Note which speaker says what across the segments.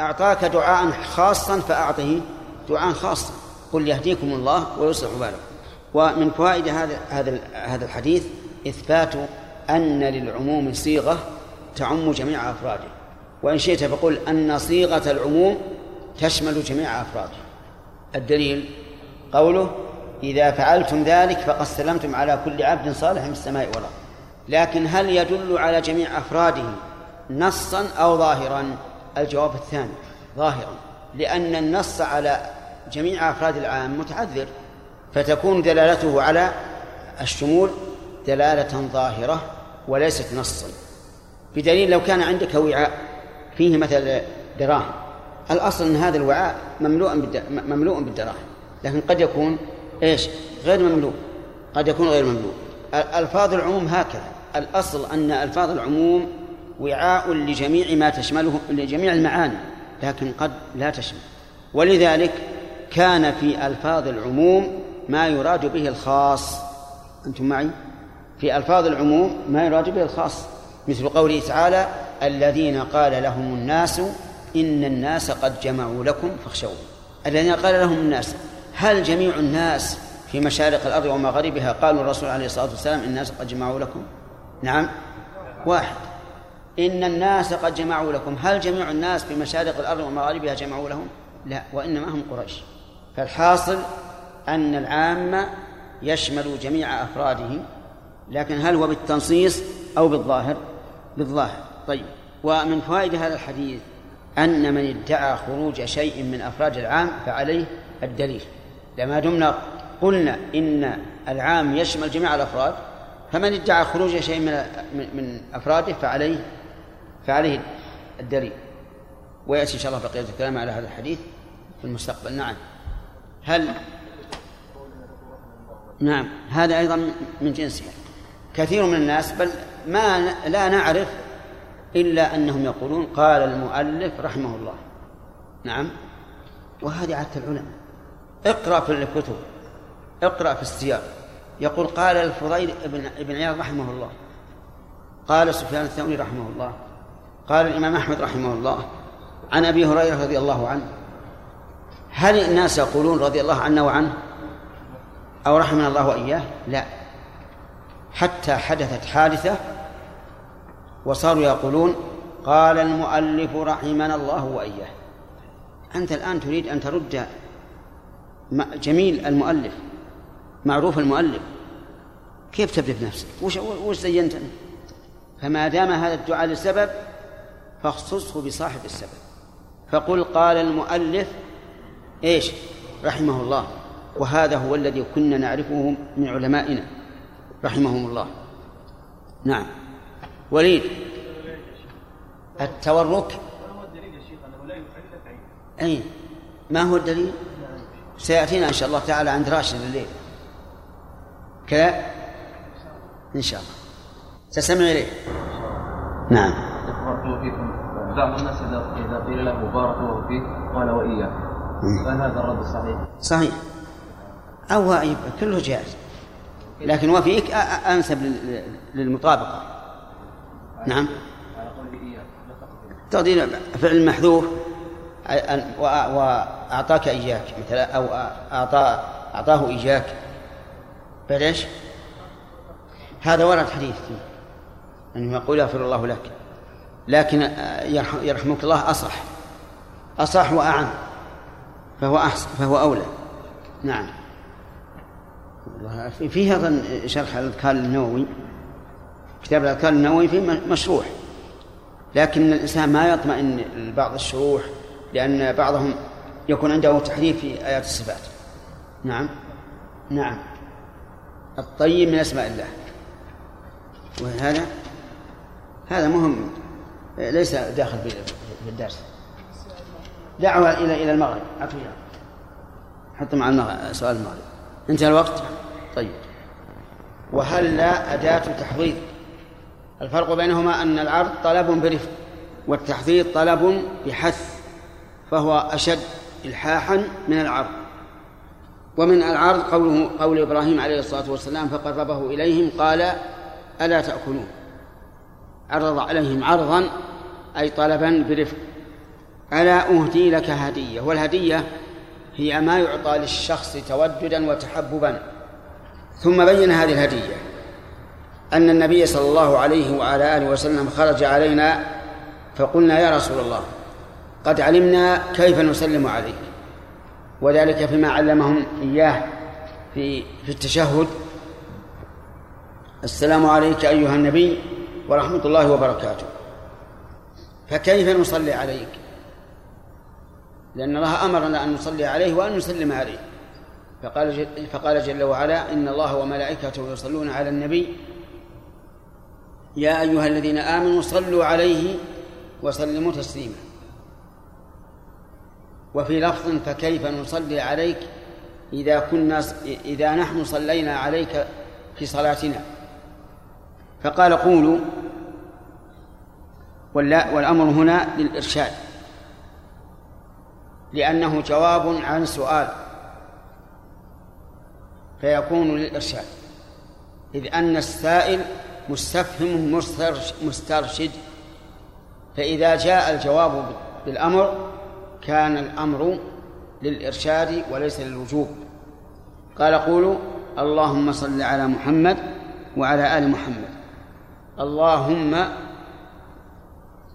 Speaker 1: أعطاك دعاء خاصا فأعطه دعاء خاصا قل يهديكم الله ويصلح بالكم. ومن فوائد هذا هذا هذا الحديث إثبات أن للعموم صيغة تعم جميع أفراده. وإن شئت فقل أن صيغة العموم تشمل جميع أفراده. الدليل قوله إذا فعلتم ذلك فقد سلمتم على كل عبد صالح من السماء والأرض. لكن هل يدل على جميع أفراده نصا أو ظاهرا؟ الجواب الثاني ظاهرا. لأن النص على جميع أفراد العام متعذر فتكون دلالته على الشمول دلالة ظاهرة وليست نصا. بدليل لو كان عندك وعاء فيه مثل دراهم. الأصل أن هذا الوعاء مملوء مملوء بالدراهم. لكن قد يكون إيش؟ غير مملوء. قد يكون غير مملوء. ألفاظ العموم هكذا. الأصل أن ألفاظ العموم وعاء لجميع ما تشمله لجميع المعاني لكن قد لا تشمل. ولذلك كان في ألفاظ العموم ما يراد به الخاص. أنتم معي؟ في ألفاظ العموم ما يراد به الخاص. مثل قوله تعالى الذين قال لهم الناس إن الناس قد جمعوا لكم فاخشوهم. الذين قال لهم الناس هل جميع الناس في مشارق الأرض ومغاربها قالوا الرسول عليه الصلاة والسلام إن الناس قد جمعوا لكم؟ نعم. واحد. إن الناس قد جمعوا لكم. هل جميع الناس في مشارق الأرض ومغاربها جمعوا لهم؟ لا وإنما هم قريش. فالحاصل أن العام يشمل جميع أفراده لكن هل هو بالتنصيص أو بالظاهر؟ بالظاهر. طيب ومن فوائد هذا الحديث أن من ادعى خروج شيء من أفراد العام فعليه الدليل. لما دمنا قلنا إن العام يشمل جميع الأفراد فمن ادعى خروج شيء من من أفراده فعليه فعليه الدليل ويأتي إن شاء الله بقية الكلام على هذا الحديث في المستقبل. نعم. هل نعم. هذا أيضا من جنسها كثير من الناس بل ما لا نعرف إلا أنهم يقولون قال المؤلف رحمه الله. نعم. وهذه عادة العلماء. اقرأ في الكتب. اقرأ في السياق. يقول قال الفضيل ابن ابن عياض رحمه الله. قال سفيان الثوري رحمه الله. قال الإمام أحمد رحمه الله عن أبي هريرة رضي الله عنه هل الناس يقولون رضي الله عنه وعنه؟ أو رحمنا الله وإياه؟ لا. حتى حدثت حادثة وصاروا يقولون قال المؤلف رحمنا الله وإياه. أنت الآن تريد أن ترد جميل المؤلف معروف المؤلف. كيف تبدأ بنفسك وش, وش زينت فما دام هذا الدعاء لسبب فاخصصه بصاحب السبب. فقل قال المؤلف إيش؟ رحمه الله. وهذا هو الذي كنا نعرفه من علمائنا. رحمهم الله. نعم. وليد. التورك. أي ما هو الدليل؟ سيأتينا إن شاء الله تعالى عند راشد الليل. كذا؟ إن شاء الله. تستمع إليه؟ نعم.
Speaker 2: بارك فيكم. بعض الناس إذا قيل له بارك الله فيك قال وإياك. فهل هذا الرد صحيح؟
Speaker 1: صحيح. أو كله جائز. لكن وفيك أنسب للمطابقة. نعم. تقدير فعل محذوف وأعطاك إياك. مثلا أو أعطى أعطاه إياك. بعد إيش؟ هذا ورد حديث. فيه أنه يقول يغفر الله لك. لكن يرحمك الله أصح. أصح وأعم. فهو أحسن فهو أولى. نعم. في هذا شرح الأذكار النووي. كتاب الأذكار النووي فيه مشروح. لكن الإنسان ما يطمئن لبعض الشروح لأن بعضهم يكون عنده تحريف في آيات الصفات. نعم. نعم. الطيب من أسماء الله. وهذا هذا مهم. ليس داخل في الدرس دعوة إلى إلى المغرب أعطوها حتى مع المغرب سؤال المغرب. انتهى الوقت؟ طيب. وهل لا أداة تحضيض الفرق بينهما أن العرض طلب برفق والتحضيض طلب بحث فهو أشد إلحاحا من العرض. ومن العرض قوله قول إبراهيم عليه الصلاة والسلام فقربه إليهم قال ألا تأكلون؟ عرض عليهم عرضا أي طلبا برفق. ألا أهدي لك هدية والهدية هي ما يعطى للشخص توددا وتحببا. ثم بين هذه الهدية أن النبي صلى الله عليه وعلى آله وسلم خرج علينا فقلنا يا رسول الله قد علمنا كيف نسلم عليك. وذلك فيما علمهم إياه في في التشهد. السلام عليك أيها النبي. ورحمة الله وبركاته. فكيف نصلي عليك؟ لأن الله أمرنا أن نصلي عليه وأن نسلم عليه. فقال جل, فقال جل وعلا إن الله وملائكته يصلون على النبي. يا أيها الذين آمنوا صلوا عليه وسلموا تسليما. وفي لفظ فكيف نصلي عليك إذا كنا إذا نحن صلينا عليك في صلاتنا؟ فقال قولوا والأمر هنا للإرشاد لأنه جواب عن سؤال فيكون للإرشاد إذ أن السائل مستفهم مسترشد فإذا جاء الجواب بالأمر كان الأمر للإرشاد وليس للوجوب قال قولوا اللهم صل على محمد وعلى آل محمد اللهم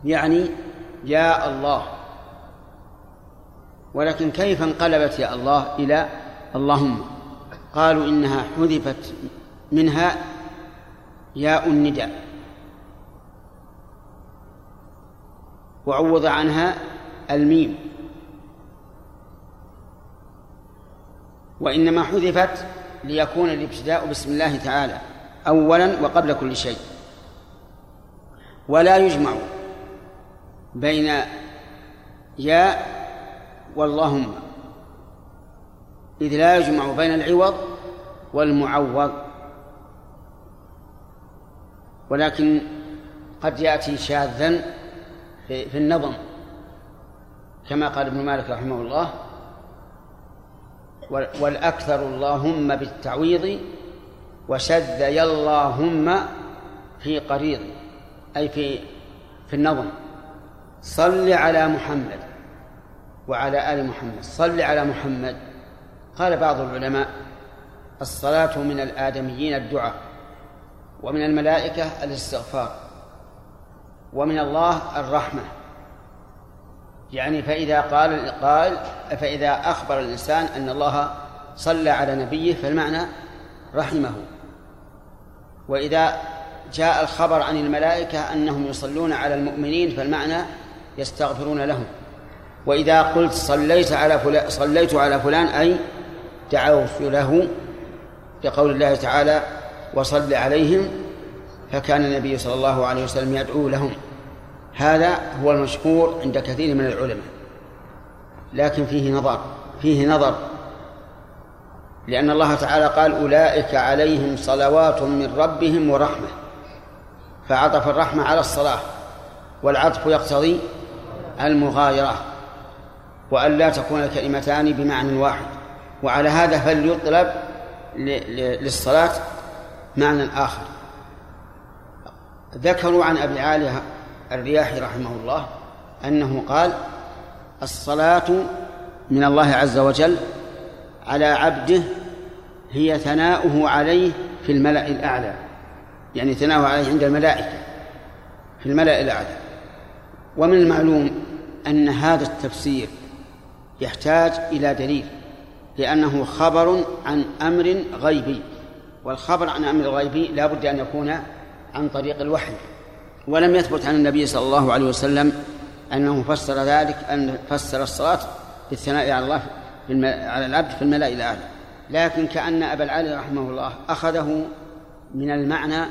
Speaker 1: يعني يا الله. ولكن كيف انقلبت يا الله إلى اللهم؟ قالوا إنها حذفت منها ياء النداء. وعوض عنها الميم. وإنما حذفت ليكون الابتداء بسم الله تعالى أولا وقبل كل شيء. ولا يجمع بين ياء واللهم. إذ لا يجمع بين العوض والمعوض. ولكن قد يأتي شاذا في النظم كما قال ابن مالك رحمه الله والأكثر اللهم بالتعويض وشذ يا اللهم في قريض. أي في في النظم. صل على محمد وعلى آل محمد. صل على محمد. قال بعض العلماء الصلاة من الآدميين الدعاء ومن الملائكة الاستغفار ومن الله الرحمة. يعني فإذا قال القائل فإذا أخبر الإنسان أن الله صلى على نبيه فالمعنى رحمه. وإذا جاء الخبر عن الملائكة أنهم يصلون على المؤمنين فالمعنى يستغفرون لهم. وإذا قلت صليت على فلان صليت على فلان أي دعوت له لقول الله تعالى وصل عليهم فكان النبي صلى الله عليه وسلم يدعو لهم. هذا هو المشهور عند كثير من العلماء. لكن فيه نظر فيه نظر. لأن الله تعالى قال أولئك عليهم صلوات من ربهم ورحمة. فعطف الرحمة على الصلاة والعطف يقتضي المغايرة وأن لا تكون الكلمتان بمعنى واحد. وعلى هذا فليطلب للصلاة معنى آخر. ذكروا عن أبي عالية الرياحي رحمه الله أنه قال الصلاة من الله عز وجل على عبده هي ثناؤه عليه في الملأ الأعلى. يعني ثناؤه عليه عند الملائكة في الملأ الأعلى. ومن المعلوم أن هذا التفسير يحتاج إلى دليل لأنه خبر عن أمر غيبي. والخبر عن أمر غيبي لا بد أن يكون عن طريق الوحي. ولم يثبت عن النبي صلى الله عليه وسلم أنه فسر ذلك أن فسر الصلاة بالثناء على الله في على العبد في الملأ الأعلى. لكن كأن أبا العالي رحمه الله أخذه من المعنى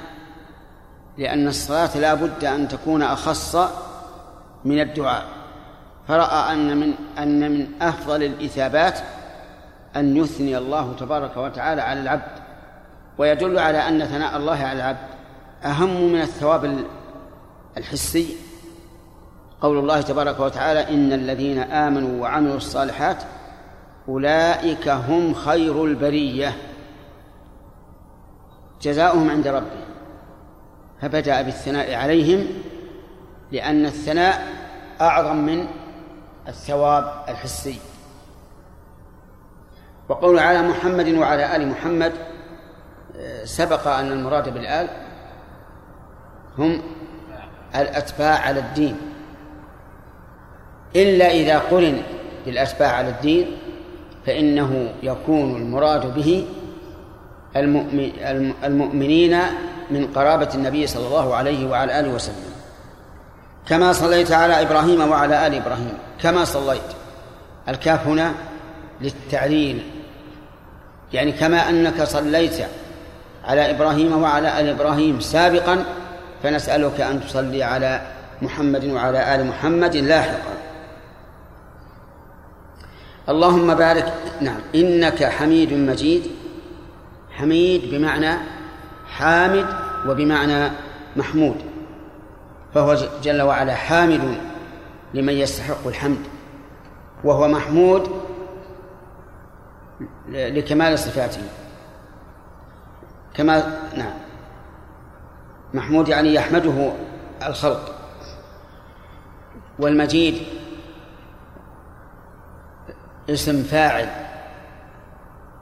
Speaker 1: لأن الصلاة لا بد أن تكون أخص من الدعاء. فرأى أن من أن من أفضل الإثابات أن يثني الله تبارك وتعالى على العبد ويدل على أن ثناء الله على العبد أهم من الثواب الحسي. قول الله تبارك وتعالى إن الذين آمنوا وعملوا الصالحات أولئك هم خير البرية. جزاؤهم عند ربهم. فبدأ بالثناء عليهم لأن الثناء أعظم من الثواب الحسي. وقول على محمد وعلى آل محمد آه، سبق أن المراد بالآل هم الأتباع على الدين. إلا إذا قرن بالأتباع على الدين فإنه يكون المراد به المؤمنين من قرابة النبي صلى الله عليه وعلى آله وسلم. كما صليت على إبراهيم وعلى آل إبراهيم. كما صليت. الكاف هنا للتعليل. يعني كما أنك صليت على إبراهيم وعلى آل إبراهيم سابقا فنسألك أن تصلي على محمد وعلى آل محمد لاحقا. اللهم بارك نعم. إنك حميد مجيد. حميد بمعنى حامد وبمعنى محمود فهو جل وعلا حامد لمن يستحق الحمد وهو محمود لكمال صفاته. كما نعم. محمود يعني يحمده الخلق والمجيد اسم فاعل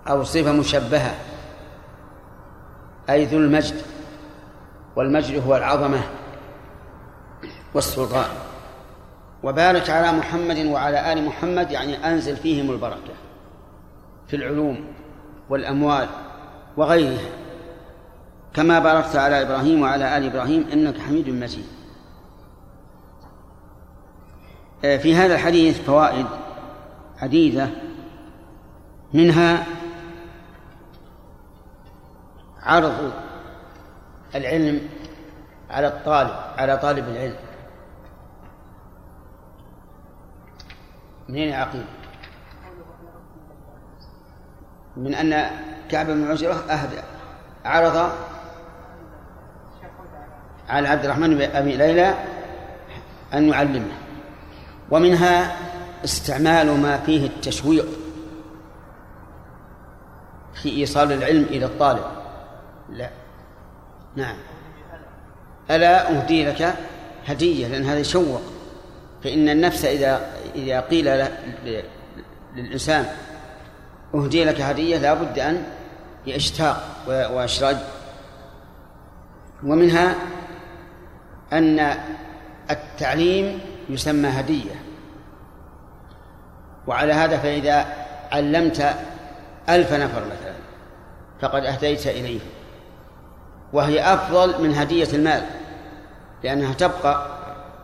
Speaker 1: أو صفة مشبهة. أي ذو المجد والمجد هو العظمة والسلطان. وبارك على محمد وعلى آل محمد يعني أنزل فيهم البركة في العلوم والأموال وغيرها. كما باركت على إبراهيم وعلى آل إبراهيم إنك حميد مجيد. آه، في هذا الحديث فوائد عديدة منها عرض العلم على الطالب على طالب العلم. منين عقيل؟ من أن كعب بن عجرة أهدى عرض على عبد الرحمن بن أبي ليلى أن يعلمه. ومنها استعمال ما فيه التشويق في إيصال العلم إلى الطالب. لا. نعم. ألا أهدي لك هدية لأن هذا يشوق. فإن النفس إذا إذا قيل للإنسان أهدي لك هدية لا بد أن يشتاق ويشرج ومنها أن التعليم يسمى هدية. وعلى هذا فإذا علمت ألف نفر مثلا فقد أهديت إليه. وهي أفضل من هدية المال لأنها تبقى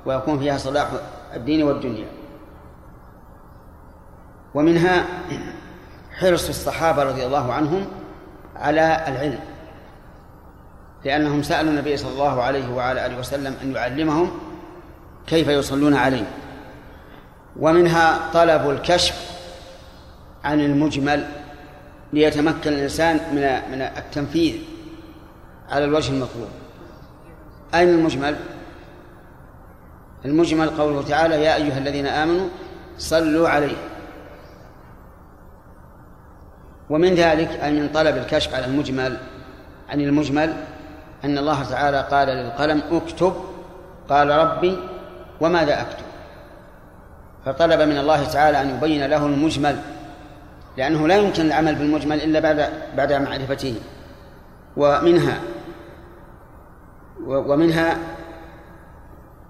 Speaker 1: ويكون فيها صلاح الدين والدنيا. ومنها حرص الصحابة رضي الله عنهم على العلم لأنهم سألوا النبي صلى الله عليه وعلى آله وسلم أن يعلمهم كيف يصلون عليه. ومنها طلب الكشف عن المجمل ليتمكن الإنسان من من التنفيذ. على الوجه المطلوب. أين المجمل؟ المجمل قوله تعالى يا أيها الذين آمنوا صلوا عليه. ومن ذلك أي من طلب الكشف على المجمل عن المجمل أن الله تعالى قال للقلم اكتب. قال ربي وماذا أكتب؟ فطلب من الله تعالى أن يبين له المجمل لأنه لا يمكن العمل بالمجمل إلا بعد بعد معرفته. ومنها ومنها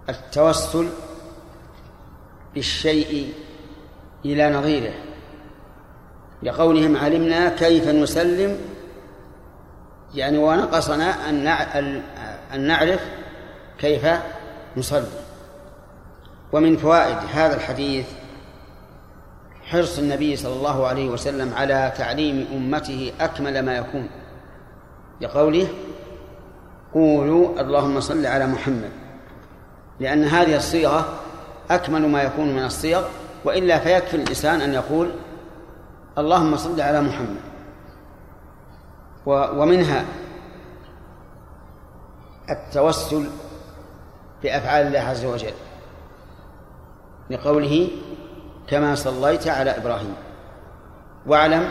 Speaker 1: التوسل بالشيء إلى نظيره لقولهم علمنا كيف نسلم يعني ونقصنا أن نعرف كيف نصلي ومن فوائد هذا الحديث حرص النبي صلى الله عليه وسلم على تعليم أمته أكمل ما يكون. لقوله قولوا اللهم صل على محمد لأن هذه الصيغة أكمل ما يكون من الصيغ وإلا فيكفي الإنسان أن يقول اللهم صل على محمد. ومنها التوسل بأفعال الله عز وجل لقوله كما صليت على إبراهيم. واعلم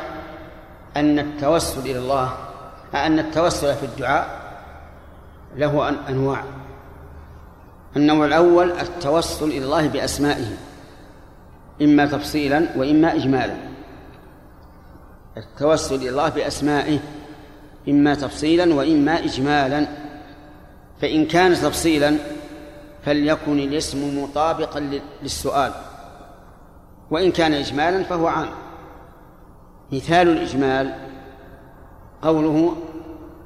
Speaker 1: أن التوسل إلى الله أن التوسل في الدعاء له أنواع. النوع الأول التوسل إلى الله بأسمائه إما تفصيلا وإما إجمالا. التوسل إلى الله بأسمائه إما تفصيلا وإما إجمالا. فإن كان تفصيلا فليكن الاسم مطابقا للسؤال. وإن كان إجمالا فهو عام. مثال الإجمال قوله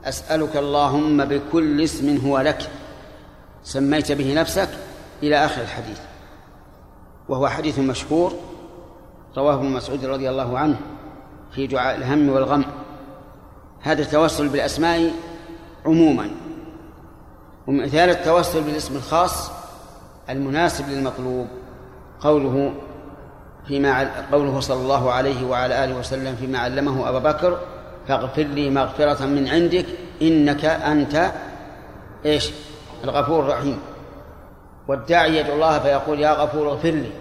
Speaker 1: أسألك اللهم بكل اسم هو لك سميت به نفسك إلى آخر الحديث وهو حديث مشهور رواه ابن مسعود رضي الله عنه في دعاء الهم والغم. هذا التوسل بالأسماء عموما. ومثال التوسل بالاسم الخاص المناسب للمطلوب قوله فيما قوله صلى الله عليه وعلى آله وسلم فيما علمه أبا بكر فاغفر لي مغفرة من عندك إنك أنت إيش؟ الغفور الرحيم. والداعي يدعو الله فيقول يا غفور اغفر لي.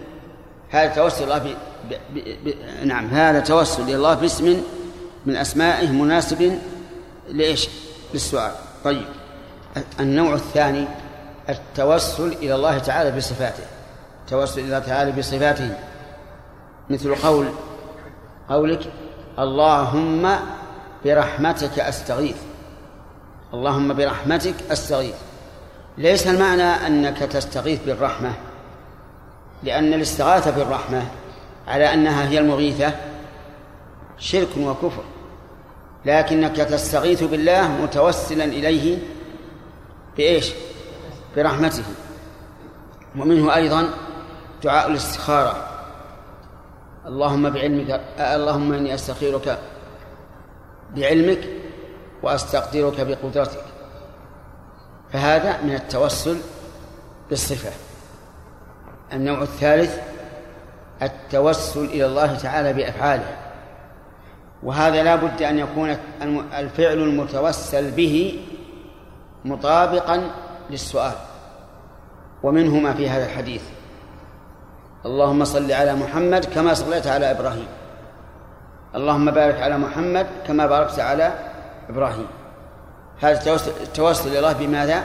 Speaker 1: هذا توسل الله ب... ب... ب... نعم هذا توسل إلى الله باسم من أسمائه مناسب لإيش؟ للسؤال. طيب النوع الثاني التوسل إلى الله تعالى بصفاته. التوسل إلى الله تعالى بصفاته. مثل قول قولك اللهم برحمتك أستغيث. اللهم برحمتك أستغيث. ليس المعنى أنك تستغيث بالرحمة لأن الاستغاثة بالرحمة على أنها هي المغيثة شرك وكفر. لكنك تستغيث بالله متوسلا إليه بإيش؟ برحمته. ومنه أيضا دعاء الاستخارة. اللهم بعلمك اللهم إني أستخيرك بعلمك وأستقدرك بقدرتك. فهذا من التوسل بالصفة. النوع الثالث التوسل إلى الله تعالى بأفعاله. وهذا لا بد أن يكون الفعل المتوسل به مطابقا للسؤال. ومنه ما في هذا الحديث. اللهم صل على محمد كما صليت على إبراهيم. اللهم بارك على محمد كما باركت على إبراهيم. هذا التوسل إلى الله بماذا؟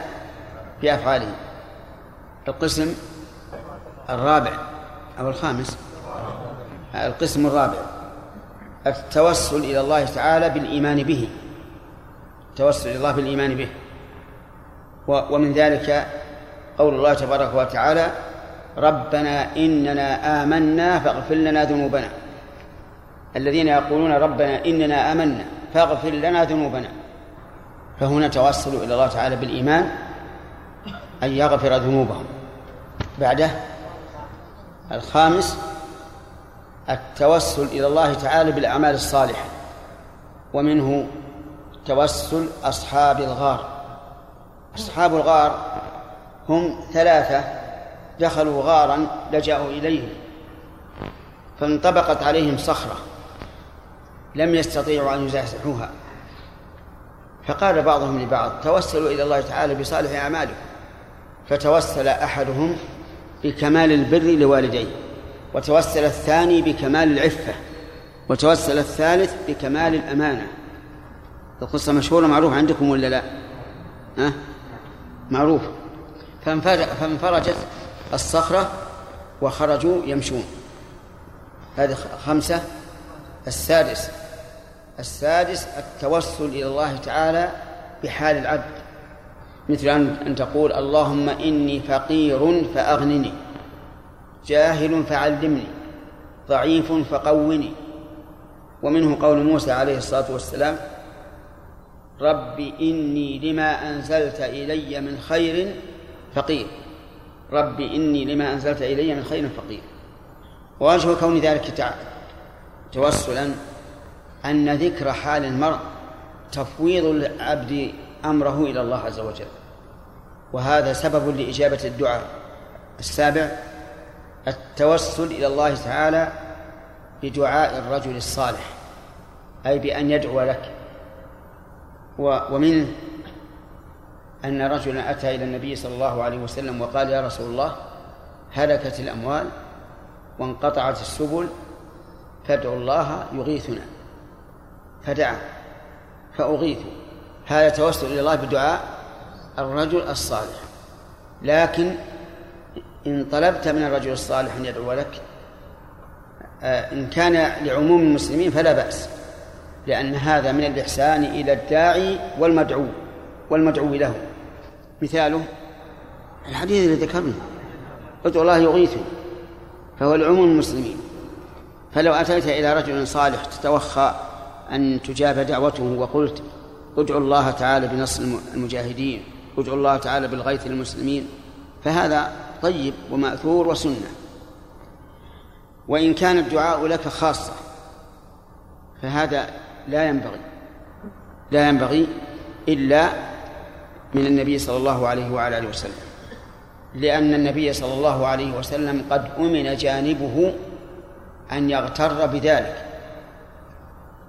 Speaker 1: بأفعاله. القسم الرابع أو الخامس. القسم الرابع. التوسل إلى الله تعالى بالإيمان به. التوسل إلى الله بالإيمان به. ومن ذلك قول الله تبارك وتعالى ربنا إننا آمنا فاغفر لنا ذنوبنا. الذين يقولون ربنا إننا آمنا فاغفر لنا ذنوبنا. فهنا توسل إلى الله تعالى بالإيمان أن يغفر ذنوبهم. بعده الخامس التوسل إلى الله تعالى بالأعمال الصالحة. ومنه توسل أصحاب الغار. أصحاب الغار هم ثلاثة دخلوا غارا لجأوا إليه فانطبقت عليهم صخرة. لم يستطيعوا أن يزاحزحوها فقال بعضهم لبعض توسلوا إلى الله تعالى بصالح أعمالكم. فتوسل أحدهم بكمال البر لوالديه وتوسل الثاني بكمال العفة وتوسل الثالث بكمال الأمانة. القصة مشهورة معروفة عندكم ولا لا؟ ها؟ معروفة فانفرجت الصخرة وخرجوا يمشون. هذه خمسة السادس. السادس التوسل إلى الله تعالى بحال العبد. مثل أن تقول اللهم إني فقير فأغنني جاهل فعلمني ضعيف فقوني. ومنه قول موسى عليه الصلاة والسلام رب إني لما أنزلت إلي من خير فقير. رب إني لما أنزلت إلي من خير فقير. ووجه كون ذلك توسلا أن ذكر حال المرء تفويض العبد أمره إلى الله عز وجل. وهذا سبب لإجابة الدعاء. السابع التوسل إلى الله تعالى بدعاء الرجل الصالح أي بأن يدعو لك. ومنه أن رجلا أتى إلى النبي صلى الله عليه وسلم وقال يا رسول الله هلكت الأموال وانقطعت السبل فادعوا الله يغيثنا. فدعا فأغيث. هذا توسل إلى الله بدعاء الرجل الصالح. لكن إن طلبت من الرجل الصالح أن يدعو لك آه، إن كان لعموم المسلمين فلا بأس لأن هذا من الإحسان إلى الداعي والمدعو والمدعو له. مثاله الحديث الذي ذكرنا ادعو الله يغيثه فهو لعموم المسلمين. فلو أتيت إلى رجل صالح تتوخى أن تجاب دعوته وقلت ادعو الله تعالى بنصر المجاهدين ادعو الله تعالى بالغيث للمسلمين. فهذا طيب ومأثور وسنة. وإن كان الدعاء لك خاصة فهذا لا ينبغي. لا ينبغي إلا من النبي صلى الله عليه وعلى آله وسلم. لأن النبي صلى الله عليه وسلم قد أمن جانبه أن يغتر بذلك.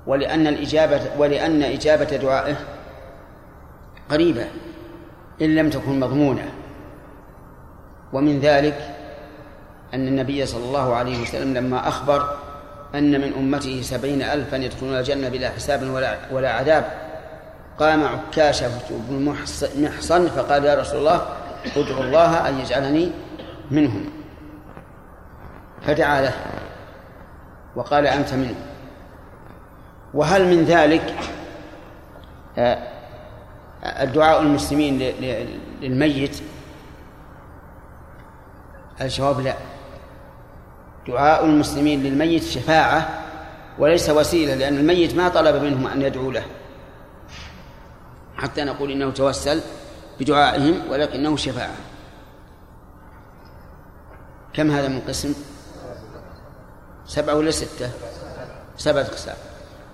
Speaker 1: ولأن الإجابة ولأن إجابة دعائه قريبة إن لم تكن مضمونة. ومن ذلك أن النبي صلى الله عليه وسلم لما أخبر أن من أمته سبعين ألفا يدخلون الجنة بلا حساب ولا, ولا عذاب قام عكاشة بن محصن فقال يا رسول الله ادعو الله أن يجعلني منهم. فدعا له وقال أنت منهم وهل من ذلك آه، الدعاء المسلمين للميت؟ الجواب لا. دعاء المسلمين للميت شفاعة وليس وسيلة لأن الميت ما طلب منهم أن يدعوا له. حتى نقول إنه توسل بدعائهم ولكنه شفاعة. كم هذا من قسم؟ سبعة ولا ستة؟ سبعة أقسام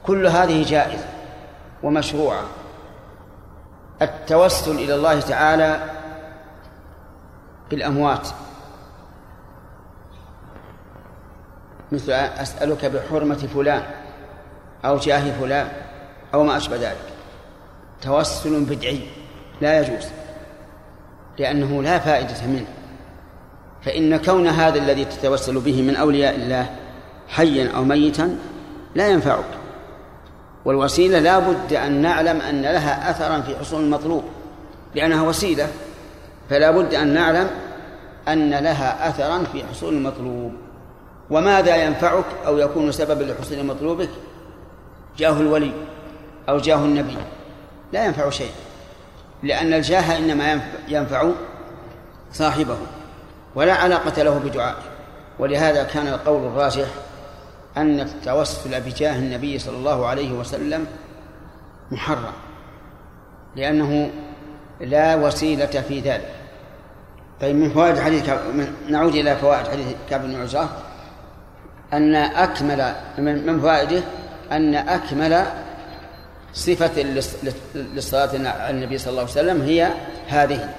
Speaker 1: كل هذه جائزة ومشروعة. التوسل إلى الله تعالى بالأموات. مثل أسألك بحرمة فلان أو جاه فلان أو ما أشبه ذلك. توسل بدعي لا يجوز لأنه لا فائدة منه. فإن كون هذا الذي تتوسل به من أولياء الله حيا أو ميتا لا ينفعك. والوسيلة لا بد أن نعلم أن لها أثرا في حصول المطلوب لأنها وسيلة فلا بد أن نعلم أن لها أثرا في حصول المطلوب. وماذا ينفعك أو يكون سببا لحصول مطلوبك؟ جاه الولي أو جاه النبي. لا ينفع شيء لأن الجاه إنما ينفع صاحبه ولا علاقة له بدعائه. ولهذا كان القول الراجح أن التوسل بجاه النبي صلى الله عليه وسلم محرم لأنه لا وسيلة في ذلك. طيب من فوائد حديث نعود إلى فوائد حديث كعب بن عزرة. أن أكمل من فوائده أن أكمل صفة للصلاة على النبي صلى الله عليه وسلم هي هذه.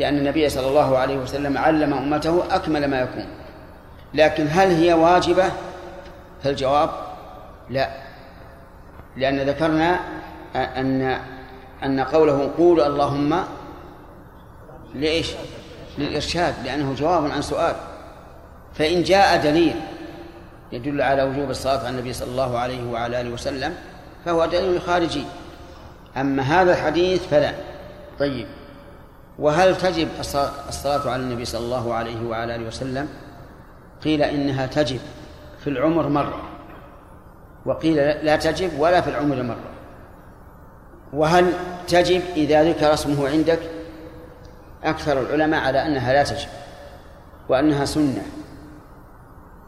Speaker 1: لأن النبي صلى الله عليه وسلم علم أمته أكمل ما يكون. لكن هل هي واجبة؟ فالجواب لا. لأن ذكرنا أن أن قوله قول اللهم لإيش؟ للإرشاد لأنه جواب عن سؤال. فإن جاء دليل يدل على وجوب الصلاة على النبي صلى الله عليه وعلى آله وسلم فهو دليل خارجي. أما هذا الحديث فلا. طيب. وهل تجب الصلاة على النبي صلى الله عليه وعلى آله وسلم؟ قيل إنها تجب. في العمر مرة. وقيل لا تجب ولا في العمر مرة. وهل تجب إذا ذكر اسمه عندك؟ أكثر العلماء على أنها لا تجب وأنها سنة.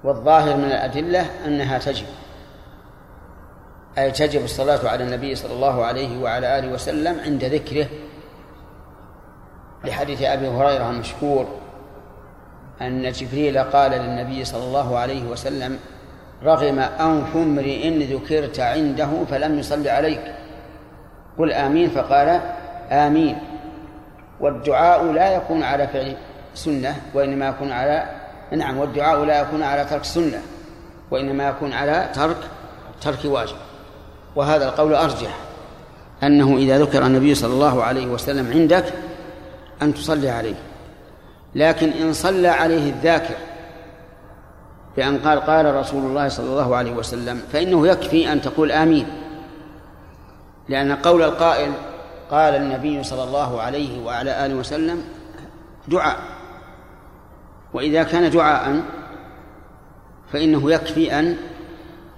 Speaker 1: والظاهر من الأدلة أنها تجب. أي تجب الصلاة على النبي صلى الله عليه وعلى آله وسلم عند ذكره. لحديث أبي هريرة المشهور أن جبريل قال للنبي صلى الله عليه وسلم رغم أنف امرئ ذكرت عنده فلم يصل عليك. قل آمين فقال آمين. والدعاء لا يكون على فعل سنة وإنما يكون على نعم والدعاء لا يكون على ترك سنة وإنما يكون على ترك ترك واجب. وهذا القول أرجح أنه إذا ذكر النبي صلى الله عليه وسلم عندك أن تصلي عليه. لكن إن صلى عليه الذاكر بأن قال قال رسول الله صلى الله عليه وسلم فإنه يكفي أن تقول آمين. لأن قول القائل قال النبي صلى الله عليه وعلى آله وسلم دعاء. وإذا كان دعاء فإنه يكفي أن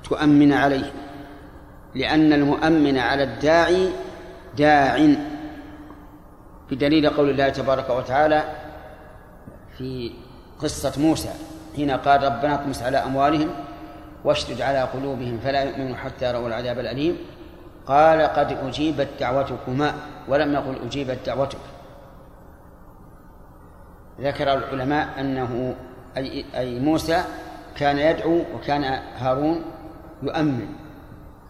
Speaker 1: تؤمن عليه. لأن المؤمن على الداعي داع. بدليل قول الله تبارك وتعالى في قصة موسى حين قال ربنا اطمس على أموالهم واشدد على قلوبهم فلا يؤمنوا حتى يروا العذاب الأليم. قال قد أجيبت دعوتكما ولم يقل أجيبت دعوتك. ذكر العلماء أنه أي, أي موسى كان يدعو وكان هارون يؤمن.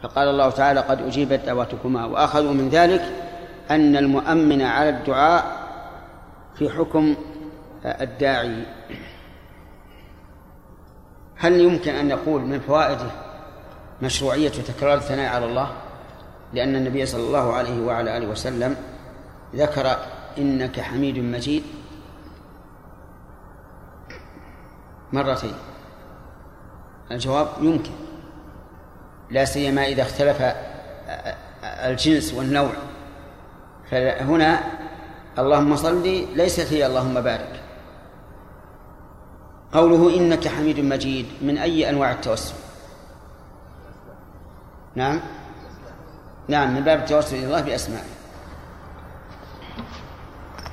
Speaker 1: فقال الله تعالى قد أجيبت دعوتكما وأخذوا من ذلك أن المؤمن على الدعاء في حكم الداعي. هل يمكن أن نقول من فوائده مشروعية تكرار الثناء على الله؟ لأن النبي صلى الله عليه وعلى آله وسلم ذكر إنك حميد مجيد مرتين. الجواب يمكن لا سيما إذا اختلف الجنس والنوع. فهنا اللهم صل ليست هي اللهم بارك. قوله إنك حميد مجيد من أي أنواع التوسل؟ نعم؟ نعم من باب التوسل إلى الله بأسمائه.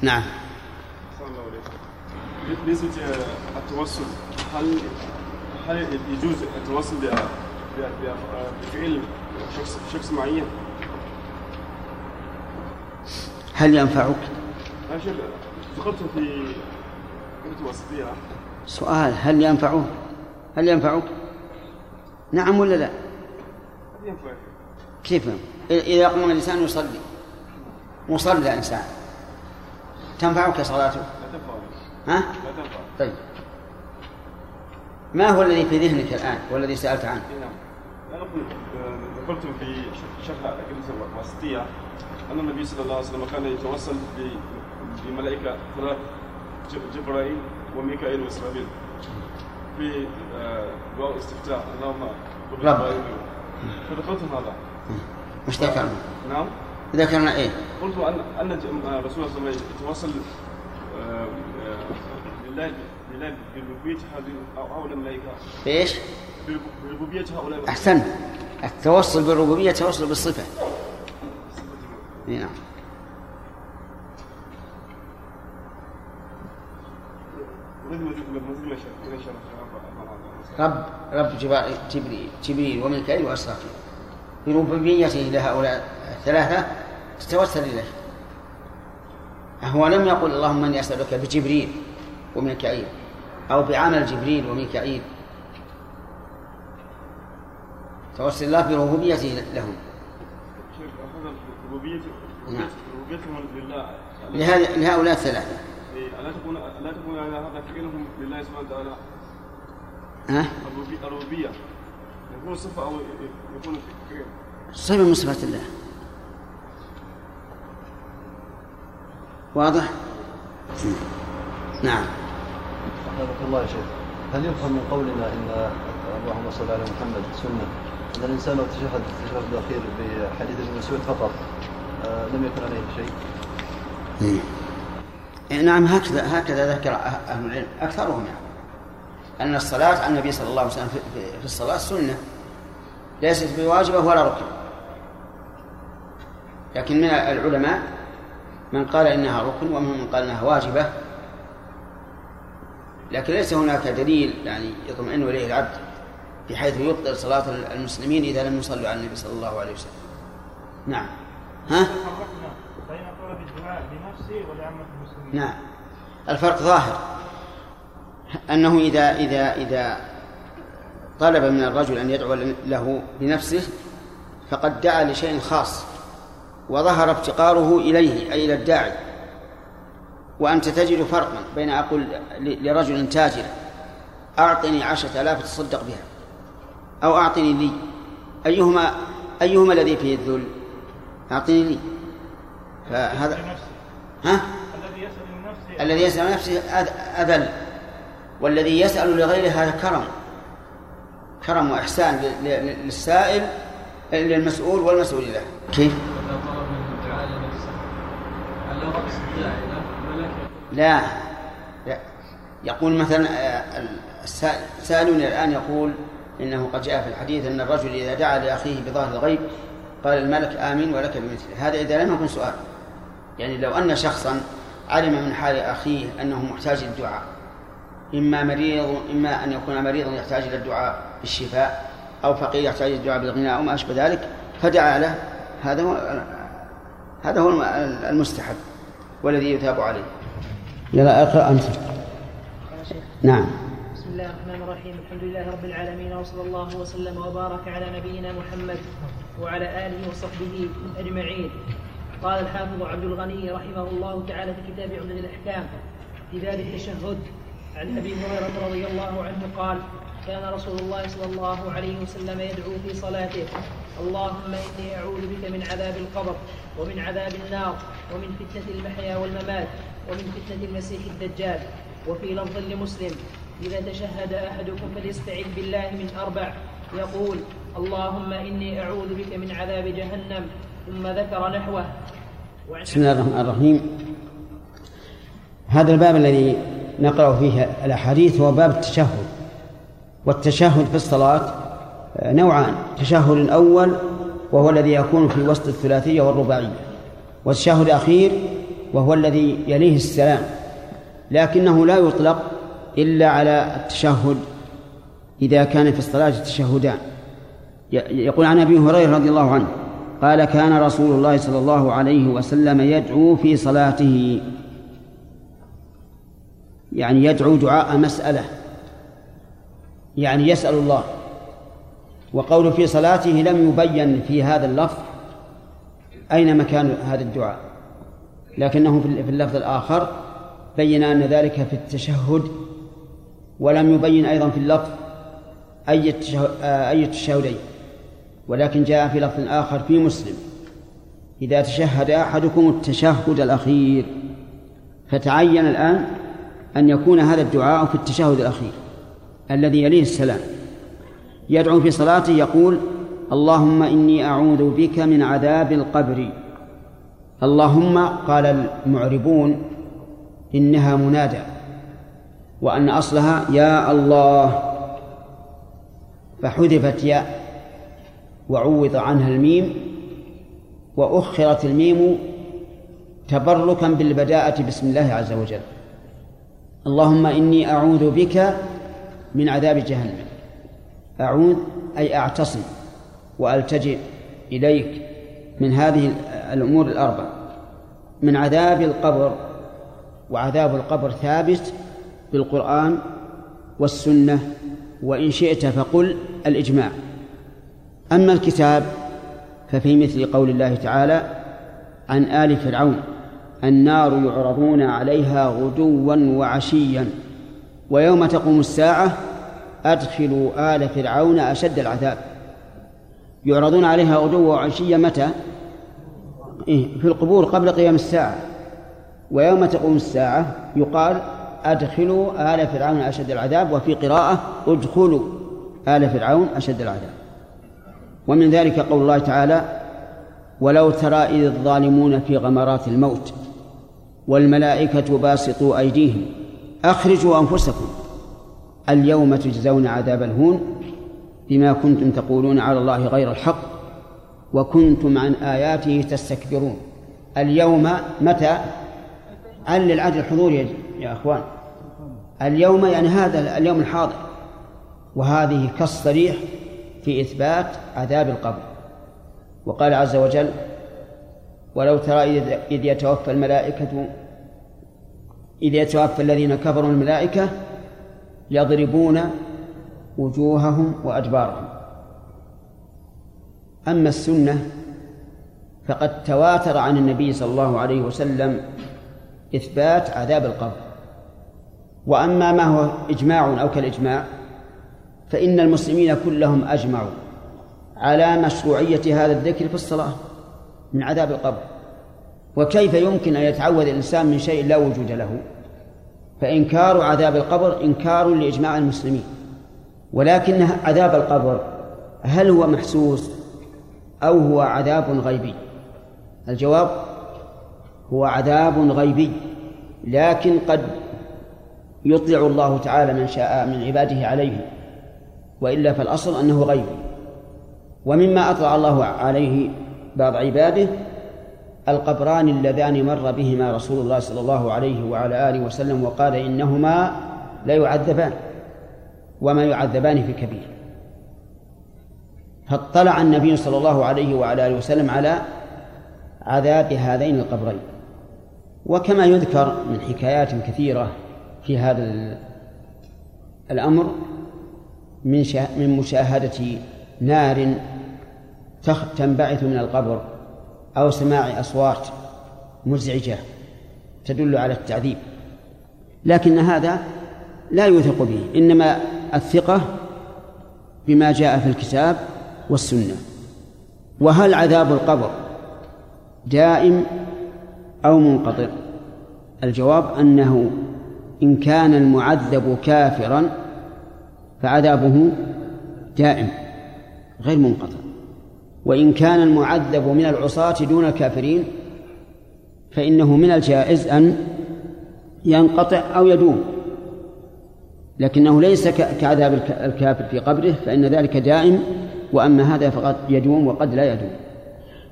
Speaker 1: نعم.
Speaker 3: بالنسبة التوسل هل هل يجوز التوسل بفعل شخص شخص معين؟
Speaker 1: هل ينفعك؟
Speaker 3: ذكرت في
Speaker 1: سؤال هل ينفعه؟ هل ينفعك؟ نعم ولا لا؟ كيف إذا قام الإنسان يصلي مصلى إنسان تنفعك صلاته؟
Speaker 3: لا
Speaker 1: ها؟
Speaker 3: لا
Speaker 1: طيب ما هو الذي في ذهنك الآن والذي سألت عنه؟
Speaker 3: نعم أنا قلت في شرح الكنيسة الوسطية أن النبي صلى الله عليه وسلم كان يتوسل بملائكة جبرائيل وميكائيل وإسرافيل في آه، دعاء الاستفتاء اللهم قل
Speaker 1: رب.
Speaker 3: جبرائيل. فذكرت هذا
Speaker 1: مش ذكرنا؟
Speaker 3: نعم
Speaker 1: ذكرنا إيه؟
Speaker 3: قلت ان أن ج- آه، صلى الله عليه وسلم يتوسل آه، آه، لله لله بربوبية هؤلاء
Speaker 1: الملائكة؟
Speaker 3: برب- بربوبية هؤلاء
Speaker 1: أحسنت التوصل بالربوبية توصل بالصفة إي نعم رب رب جبريل جبريل, وميكائيل وإسرافيل بربوبيته لهؤلاء الثلاثة تتوسل إليه. هو لم يقل اللهم إني أسألك بجبريل وميكائيل أو بعمل جبريل وميكائيل. توسل الله بربوبيته لهم. نعم.
Speaker 3: ربوبيتهم لله.
Speaker 1: لهؤلاء الثلاثة.
Speaker 3: الا تكون الا تكون على هذا فعلهم لله سبحانه وتعالى
Speaker 1: ها؟
Speaker 3: الربوبية- يكون صفة أو يكون فعل
Speaker 1: صفة من صفات الله. واضح؟ نعم.
Speaker 4: رحمك الله يا شيخ. هل يفهم من قولنا إن اللهم صل على محمد سنة؟ إن الإنسان لو تشهد التشهد الأخير بحديث ابن مسعود فقط آه، لم يكن عليه شيء.
Speaker 1: إيه، نعم هكذا هكذا ذكر أه- أهل العلم أكثرهم يعني. أن الصلاة على النبي صلى الله عليه وسلم في, الصلاة سنة ليست بواجبة ولا ركن. لكن من العلماء من قال إنها ركن ومنهم من قال إنها واجبة. لكن ليس هناك دليل يعني يطمئن إليه العبد بحيث يبطل صلاة المسلمين إذا لم يصلوا على النبي صلى الله عليه وسلم. نعم. ها؟
Speaker 5: بين المسلمين
Speaker 1: نعم. الفرق ظاهر. أنه إذا إذا إذا طلب من الرجل أن يدعو له بنفسه فقد دعا لشيء خاص وظهر افتقاره إليه أي إلى الداعي. وأنت تجد فرقا بين أقول لرجل تاجر أعطني عشرة آلاف تصدق بها أو أعطني لي. أيهما أيهما الذي فيه الذل؟ أعطني لي. فهذا ها؟
Speaker 5: الذي يسأل
Speaker 1: نفسه أذ- أذل والذي يسأل لغيره هذا كرم كرم وإحسان للسائل للمسؤول والمسؤول له كيف؟
Speaker 2: لا
Speaker 1: لا. يقول مثلا آه، سائلوني الآن يقول إنه قد جاء في الحديث أن الرجل إذا دعا لأخيه بظاهر الغيب قال الملك آمين ولك بمثله هذا إذا لم يكن سؤال يعني لو أن شخصا علم من حال أخيه أنه محتاج للدعاء. إما مريض إما أن يكون مريضا يحتاج إلى الدعاء بالشفاء أو فقير يحتاج إلى الدعاء بالغنى أو ما أشبه ذلك فدعا له. هذا هو هذا هو المستحب والذي يثاب عليه. يلا اقرأ أنت. نعم.
Speaker 6: بسم الله الرحمن الرحيم. الحمد لله رب العالمين وصلى الله وسلم وبارك على نبينا محمد وعلى آله وصحبه أجمعين. قال الحافظ عبد الغني رحمه الله تعالى في كتاب عمدة الأحكام في باب التشهد. عن أبي هريرة رضي الله عنه قال كان رسول الله صلى الله عليه وسلم يدعو في صلاته اللهم إني أعوذ بك من عذاب القبر ومن عذاب النار ومن فتنة المحيا والممات ومن فتنة المسيح الدجال. وفي لفظ لمسلم إذا تشهد أحدكم فليستعذ بالله من أربع. يقول اللهم إني أعوذ بك من عذاب جهنم ثم ذكر نحوه.
Speaker 1: بسم الله الرحمن الرحيم. هذا الباب الذي نقرأ فيه الأحاديث هو باب التشهد. والتشهد في الصلاة نوعان التشهد الأول وهو الذي يكون في وسط الثلاثية والرباعية والتشهد الأخير وهو الذي يليه السلام. لكنه لا يطلق إلا على التشهد إذا كان في الصلاة تشهدان. يقول عن أبي هريرة رضي الله عنه قال كان رسول الله صلى الله عليه وسلم يدعو في صلاته. يعني يدعو دعاء مسألة. يعني يسأل الله. وقول في صلاته لم يبين في هذا اللفظ أين مكان هذا الدعاء. لكنه في اللفظ الآخر بين أن ذلك في التشهد ولم يبين أيضا في اللفظ أي أي التشهدين. ولكن جاء في لفظ آخر في مسلم. إذا تشهد أحدكم التشهد الأخير فتعين الآن أن يكون هذا الدعاء في التشهد الأخير الذي يليه السلام. يدعو في صلاته يقول اللهم إني أعوذ بك من عذاب القبر. اللهم قال المعربون إنها منادى وأن أصلها يا الله. فحذفت ياء وعوض عنها الميم وأخرت الميم تبركا بالبداءة بسم الله عز وجل. اللهم إني أعوذ بك من عذاب جهنم. أعوذ أي أعتصم وألتجئ إليك من هذه الأمور الأربع. من عذاب القبر وعذاب القبر ثابت بالقرآن والسنة وإن شئت فقل الإجماع. أما الكتاب ففي مثل قول الله تعالى عن آل فرعون النار يعرضون عليها غدوا وعشيا ويوم تقوم الساعة أدخلوا آل فرعون أشد العذاب. يعرضون عليها غدوا وعشيا متى؟ إيه في القبور قبل قيام الساعة. ويوم تقوم الساعة يقال أدخلوا آل فرعون أشد العذاب وفي قراءة أدخلوا آل فرعون أشد العذاب. ومن ذلك قول الله تعالى ولو ترى إذ الظالمون في غمرات الموت والملائكة باسطوا أيديهم أخرجوا أنفسكم اليوم تجزون عذاب الهون بما كنتم تقولون على الله غير الحق وكنتم عن آياته تستكبرون اليوم متى؟ عن للعدل الحضور يا أخوان؟ اليوم يعني هذا اليوم الحاضر وهذه كالصريح في إثبات عذاب القبر. وقال عز وجل ولو ترى إذ يتوفى الملائكة إذ يتوفى الذين كفروا الملائكة يضربون وجوههم وأدبارهم. أما السنة فقد تواتر عن النبي صلى الله عليه وسلم إثبات عذاب القبر. وأما ما هو إجماع أو كالإجماع فإن المسلمين كلهم أجمعوا على مشروعية هذا الذكر في الصلاة من عذاب القبر. وكيف يمكن أن يتعوذ الإنسان من شيء لا وجود له؟ فإنكار عذاب القبر إنكار لإجماع المسلمين. ولكن عذاب القبر هل هو محسوس أو هو عذاب غيبي؟ الجواب هو عذاب غيبي لكن قد يطلع الله تعالى من شاء من عباده عليه. وإلا فالأصل أنه غيب ومما أطلع الله عليه بعض عباده القبران اللذان مر بهما رسول الله صلى الله عليه وعلى آله وسلم وقال إنهما لا يعذبان وما يعذبان في كبير. فاطلع النبي صلى الله عليه وعلى آله وسلم على عذاب هذين القبرين. وكما يذكر من حكايات كثيرة في هذا الأمر من من مشاهدة نار تنبعث من القبر أو سماع أصوات مزعجة تدل على التعذيب. لكن هذا لا يوثق به إنما الثقة بما جاء في الكتاب والسنة. وهل عذاب القبر دائم أو منقطع؟ الجواب أنه إن كان المعذب كافرا فعذابه دائم غير منقطع. وإن كان المعذب من العصاة دون الكافرين فإنه من الجائز أن ينقطع أو يدوم. لكنه ليس كعذاب الكافر في قبره فإن ذلك دائم وأما هذا فقد يدوم وقد لا يدوم.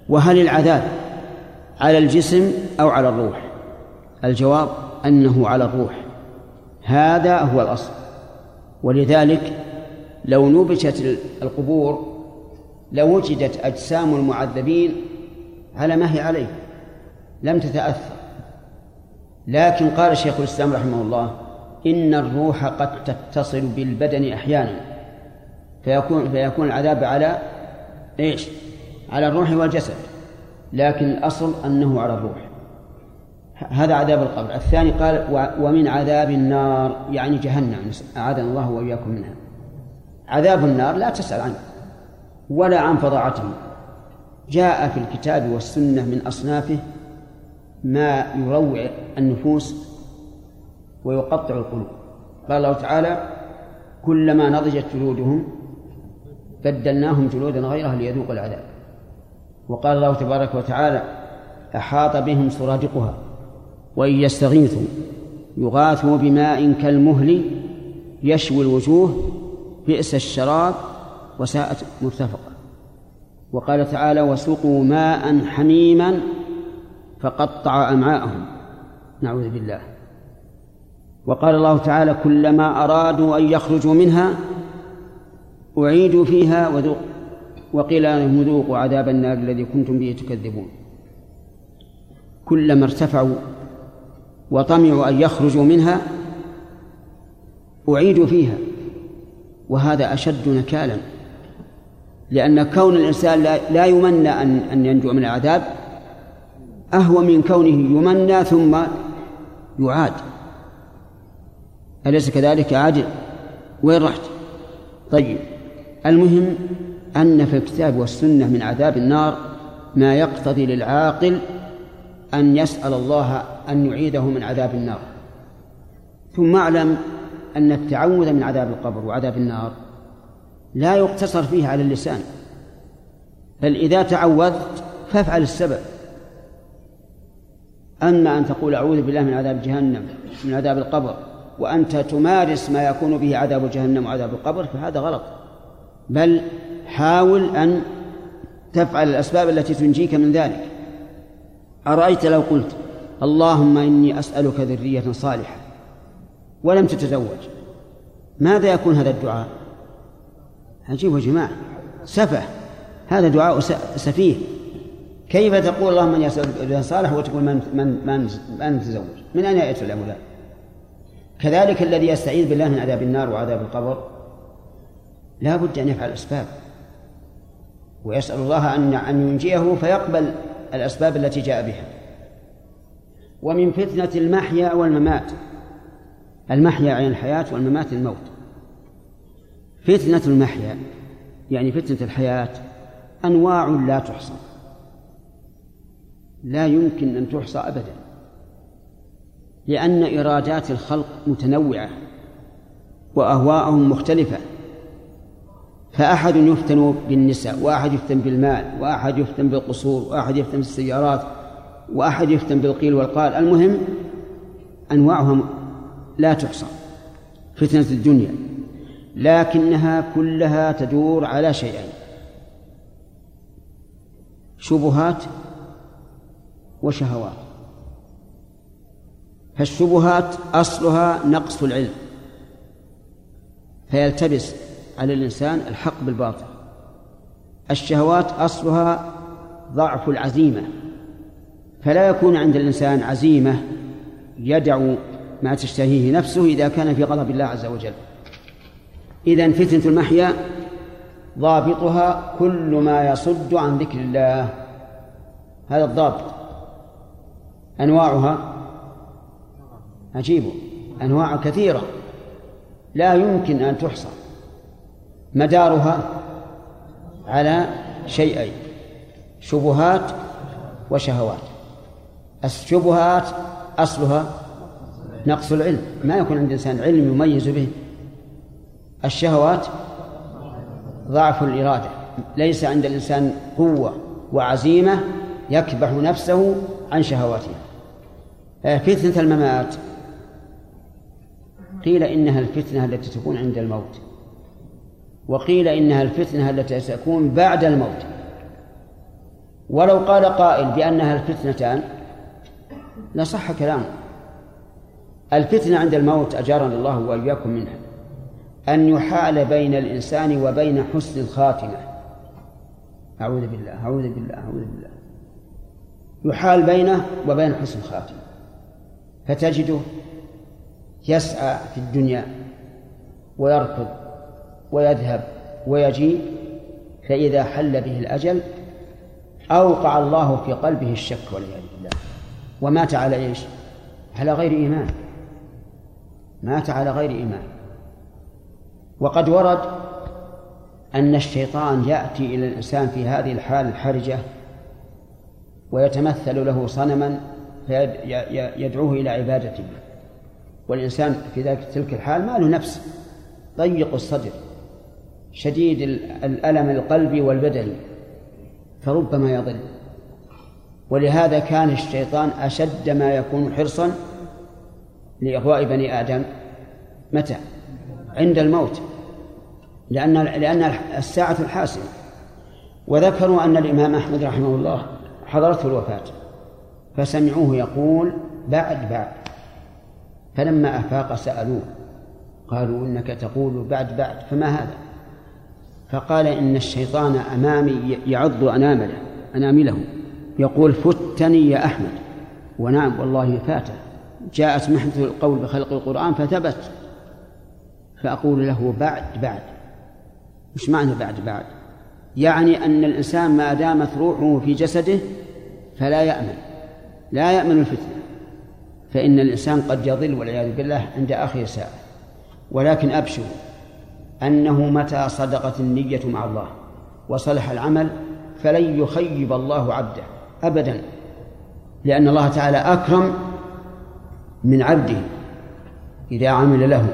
Speaker 1: وهل العذاب على الجسم أو على الروح؟ الجواب أنه على الروح. هذا هو الأصل. ولذلك لو نبشت القبور لوجدت أجسام المعذبين على ما هي عليه لم تتأثر. لكن قال شيخ الإسلام رحمه الله إن الروح قد تتصل بالبدن أحيانا فيكون فيكون العذاب على إيش؟ على الروح والجسد. لكن الأصل أنه على الروح. هذا عذاب القبر. الثاني قال ومن عذاب النار يعني جهنم. أعاذنا الله وإياكم منها. عذاب النار لا تسأل عنه ولا عن فظاعته. جاء في الكتاب والسنة من أصنافه ما يروع النفوس ويقطع القلوب. قال الله تعالى كلما نضجت جلودهم بدلناهم جلودا غيرها ليذوقوا العذاب. وقال الله تبارك وتعالى أحاط بهم سرادقها. وإن يستغيثوا يغاثوا بماء كالمهل يشوي الوجوه بئس الشراب وساءت مرتفقة. وقال تعالى وسقوا ماء حميما فقطع أمعاءهم. نعوذ بالله. وقال الله تعالى كلما أرادوا أن يخرجوا منها أعيدوا فيها وذوق وقيل لهم ذوقوا عذاب النار الذي كنتم به تكذبون. كلما ارتفعوا وطمعوا أن يخرجوا منها أعيدوا فيها. وهذا أشد نكالا لأن كون الإنسان لا يمنى أن أن ينجو من العذاب أهون من كونه يمنى ثم يعاد. أليس كذلك عادل وين رحت؟ طيب المهم أن في الكتاب والسنة من عذاب النار ما يقتضي للعاقل أن يسأل الله أن يعيده من عذاب النار. ثم أعلم أن التعوذ من عذاب القبر وعذاب النار لا يقتصر فيه على اللسان بل إذا تعوذت فافعل السبب. أما أن تقول أعوذ بالله من عذاب جهنم من عذاب القبر وأنت تمارس ما يكون به عذاب جهنم وعذاب القبر فهذا غلط. بل حاول أن تفعل الأسباب التي تنجيك من ذلك. أرأيت لو قلت اللهم إني أسألك ذرية صالحة ولم تتزوج. ماذا يكون هذا الدعاء؟ عجيب يا جماعة. سفه. هذا دعاء سفيه. كيف تقول اللهم إني أسألك ذرية صالح وتقول من من من من تزوج؟ من أين يأتي الامر كذلك الذي يستعيذ بالله من عذاب النار وعذاب القبر. لا بد أن يفعل الإسباب. ويسأل الله أن أن ينجيه فيقبل الأسباب التي جاء بها. ومن فتنة المحيا والممات. المحيا عين الحياة والممات الموت. فتنة المحيا يعني فتنة الحياة أنواع لا تحصى. لا يمكن أن تحصى ابدا. لأن إرادات الخلق متنوعة. وأهواءهم مختلفة. فأحد يفتن بالنساء وأحد يفتن بالمال وأحد يفتن بالقصور وأحد يفتن بالسيارات وأحد يفتن بالقيل والقال. المهم أنواعهم لا تحصى فتنة الدنيا لكنها كلها تدور على شيئين شبهات وشهوات. فالشبهات أصلها نقص العلم فيلتبس على الإنسان الحق بالباطل. الشهوات أصلها ضعف العزيمة. فلا يكون عند الإنسان عزيمة يدع ما تشتهيه نفسه إذا كان في غضب الله عز وجل. إذا فتنة المحيا ضابطها كل ما يصد عن ذكر الله. هذا الضابط. أنواعها عجيب. أنواع كثيرة. لا يمكن أن تحصى. مدارها على شيئين شبهات وشهوات. الشبهات أصلها نقص العلم. ما يكون عند الإنسان علم يميز به. الشهوات ضعف الإرادة. ليس عند الإنسان قوة وعزيمة يكبح نفسه عن شهواتها. فتنة الممات. قيل إنها الفتنة التي تكون عند الموت. وقيل إنها الفتنة التي تكون بعد الموت. ولو قال قائل بأنها الفتنتان لصح كلامه الفتنة عند الموت أجارنا الله وإياكم منها. أن يحال بين الإنسان وبين حسن الخاتمة. أعوذ بالله أعوذ بالله أعوذ بالله. يحال بينه وبين حسن الخاتمة. فتجده يسعى في الدنيا ويركض ويذهب ويجيء فإذا حل به الأجل أوقع الله في قلبه الشك والعياذ بالله. ومات على إيش؟ على غير إيمان. مات على غير إيمان. وقد ورد أن الشيطان يأتي إلى الإنسان في هذه الحال الحرجة ويتمثل له صنما فيدعوه إلى عبادته والإنسان في ذلك تلك الحال ما له نفس. ضيق الصدر. شديد الألم القلبي والبدني فربما يضل. ولهذا كان الشيطان أشد ما يكون حرصا لإغواء بني آدم. متى؟ عند الموت. لأن لأن الساعة الحاسمة. وذكروا أن الإمام أحمد رحمه الله حضرته الوفاة. فسمعوه يقول بعد بعد. فلما أفاق سألوه قالوا إنك تقول بعد بعد فما هذا؟ فقال إن الشيطان أمامي يعض أنامله أنامله. يقول فتني يا أحمد. ونعم والله فاته. جاءت محنة القول بخلق القرآن فثبت. فأقول له بعد بعد. وش معنى بعد بعد؟ يعني أن الإنسان ما دامت روحه في جسده فلا يأمن لا يأمن الفتنة. فإن الإنسان قد يضل والعياذ بالله عند آخر ساعة ولكن أبشروا أنه متى صدقت النية مع الله وصلح العمل فلن يخيب الله عبده أبدا لأن الله تعالى أكرم من عبده إذا عمل له.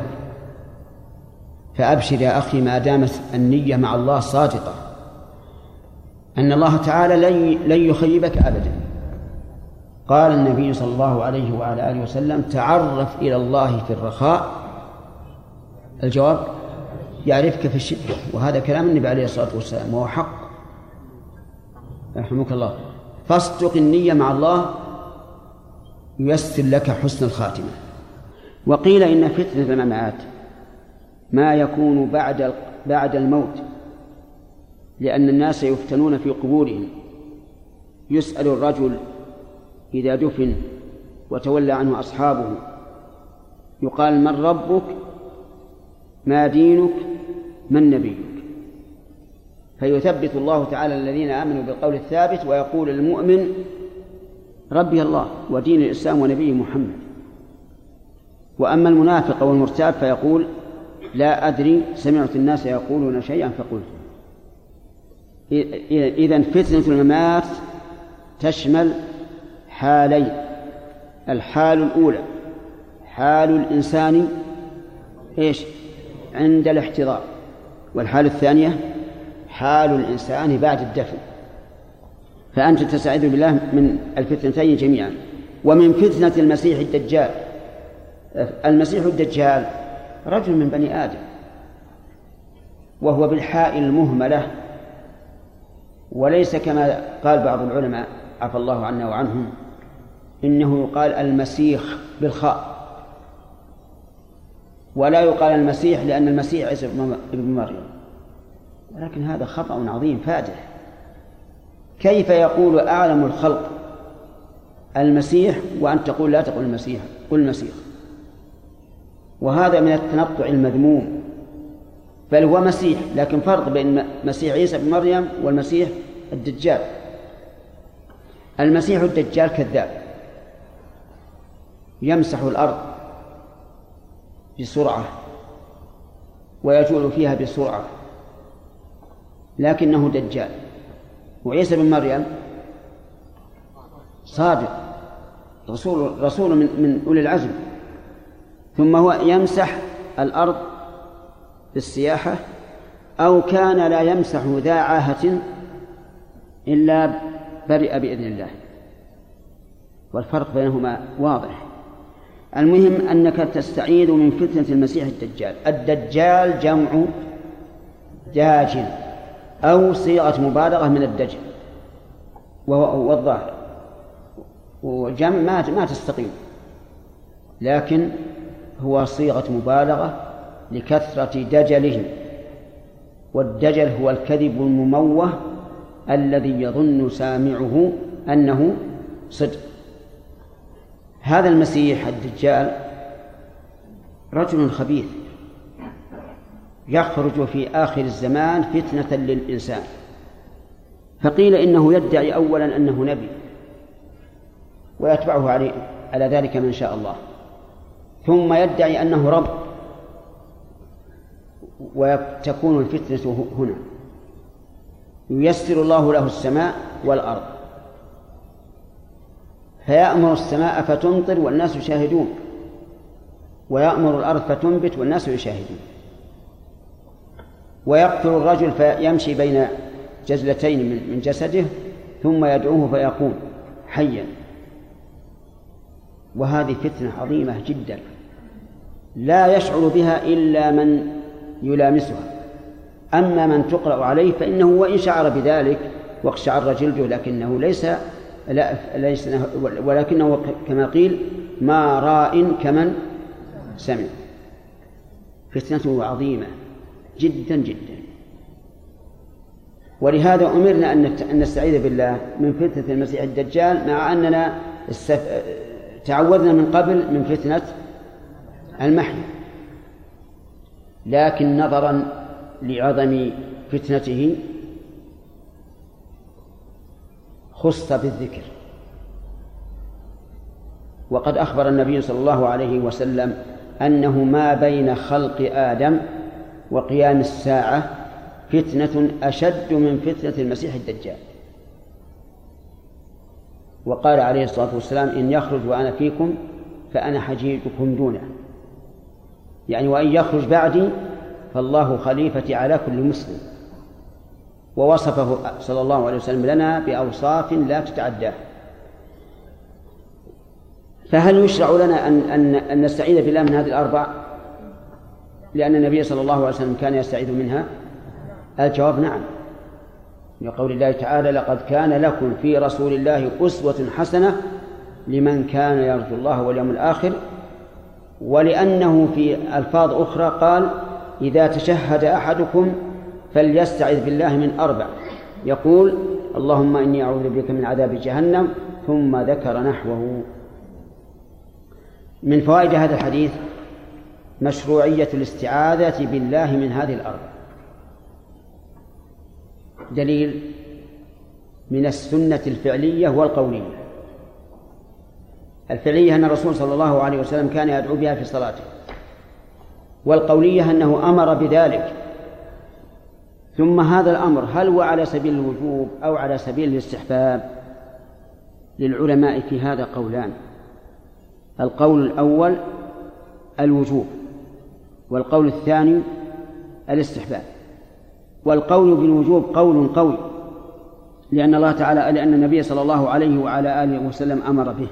Speaker 1: فأبشر يا أخي ما دامت النية مع الله صادقة أن الله تعالى لن يخيبك أبدا. قال النبي صلى الله عليه وعلى آله وسلم تعرف إلى الله في الرخاء. الجواب؟ يعرفك في الشدة وهذا كلام النبي عليه الصلاة والسلام وهو حق. يرحمك الله. فاصدق النية مع الله ييسر لك حسن الخاتمة. وقيل إن فتنة الممات ما يكون بعد بعد الموت لأن الناس يفتنون في قبورهم. يسأل الرجل إذا دفن وتولى عنه أصحابه يقال من ربك؟ ما دينك؟ من نبيك. فيثبت الله تعالى الذين آمنوا بالقول الثابت ويقول المؤمن ربي الله ودين الإسلام ونبيه محمد. وأما المنافق والمرتاب فيقول لا أدري سمعت الناس يقولون شيئا فقلت. إذا فتنة الممات تشمل حالين. الحال الأولى حال الإنسان إيش؟ عند الاحتضار. والحالة الثانية حال الإنسان بعد الدفن. فأنت تستعيذ بالله من الفتنتين جميعا. ومن فتنة المسيح الدجال. المسيح الدجال رجل من بني آدم. وهو بالحاء المهملة. وليس كما قال بعض العلماء عفى الله عنا وعنهم إنه يقال المسيخ بالخاء. ولا يقال المسيح لأن المسيح عيسى ابن مريم. ولكن هذا خطأ عظيم فادح. كيف يقول أعلم الخلق المسيح وأن تقول لا تقول المسيح؟ قل المسيح. وهذا من التنطع المذموم. بل هو مسيح لكن فرق بين مسيح عيسى بن مريم والمسيح الدجال. المسيح الدجال كذاب. يمسح الأرض. بسرعة ويجول فيها بسرعة لكنه دجال. وعيسى بن مريم صادق رسول رسول من من أولي العزم. ثم هو يمسح الأرض بالسياحة أو كان لا يمسح ذا عاهة إلا برئ بإذن الله. والفرق بينهما واضح. المهم أنك تستعيذ من فتنة المسيح الدجال. الدجال جمع داجل أو صيغة مبالغة من الدجل والظاهر وجمع ما ما تستقيم لكن هو صيغة مبالغة لكثرة دجلهم. والدجل هو الكذب المموه الذي يظن سامعه أنه صدق. هذا المسيح الدجال رجل خبيث يخرج في آخر الزمان فتنة للإنسان. فقيل إنه يدعي أولا أنه نبي ويتبعه عليه على ذلك من شاء الله. ثم يدعي أنه رب وتكون الفتنة هنا. ييسر الله له السماء والأرض. فيأمر السماء فتمطر والناس يشاهدون. ويأمر الأرض فتنبت والناس يشاهدون. ويقتل الرجل فيمشي بين جزلتين من جسده ثم يدعوه فيقوم حيا. وهذه فتنة عظيمة جدا. لا يشعر بها إلا من يلامسها. أما من تقرأ عليه فإنه وإن شعر بذلك واقشعر جلده لكنه ليس لا ليس ولكنه كما قيل ما راء كمن سمع. فتنته عظيمة جدا جدا. ولهذا أمرنا أن نستعيذ بالله من فتنة المسيح الدجال مع أننا تعوذنا من قبل من فتنة المحيا. لكن نظرا لعظم فتنته خص بالذكر. وقد أخبر النبي صلى الله عليه وسلم أنه ما بين خلق آدم وقيام الساعة فتنة أشد من فتنة المسيح الدجال. وقال عليه الصلاة والسلام إن يخرج وأنا فيكم فأنا حجيجكم دونه. يعني وإن يخرج بعدي فالله خليفتي على كل مسلم. ووصفه صلى الله عليه وسلم لنا بأوصاف لا تتعداه فهل يشرع لنا أن أن أن نستعيذ بالله من هذه الأربع؟ لأن النبي صلى الله عليه وسلم كان يستعيذ منها؟ الجواب نعم. لقول الله تعالى لقد كان لكم في رسول الله أسوة حسنة لمن كان يرجو الله واليوم الآخر. ولأنه في ألفاظ أخرى قال إذا تشهد أحدكم فليستعذ بالله من أربع. يقول اللهم إني أعوذ بك من عذاب جهنم ثم ذكر نحوه. من فوائد هذا الحديث مشروعية الاستعاذة بالله من هذه الأرض. دليل من السنة الفعلية والقولية. الفعلية أن الرسول صلى الله عليه وسلم كان يدعو بها في صلاته والقولية أنه أمر بذلك. ثم هذا الأمر هل هو على سبيل الوجوب أو على سبيل الاستحباب للعلماء في هذا قولان؟ القول الأول الوجوب والقول الثاني الاستحباب والقول بالوجوب قول قوي لأن الله تعالى لأن النبي صلى الله عليه وعلى آله وسلم أمر به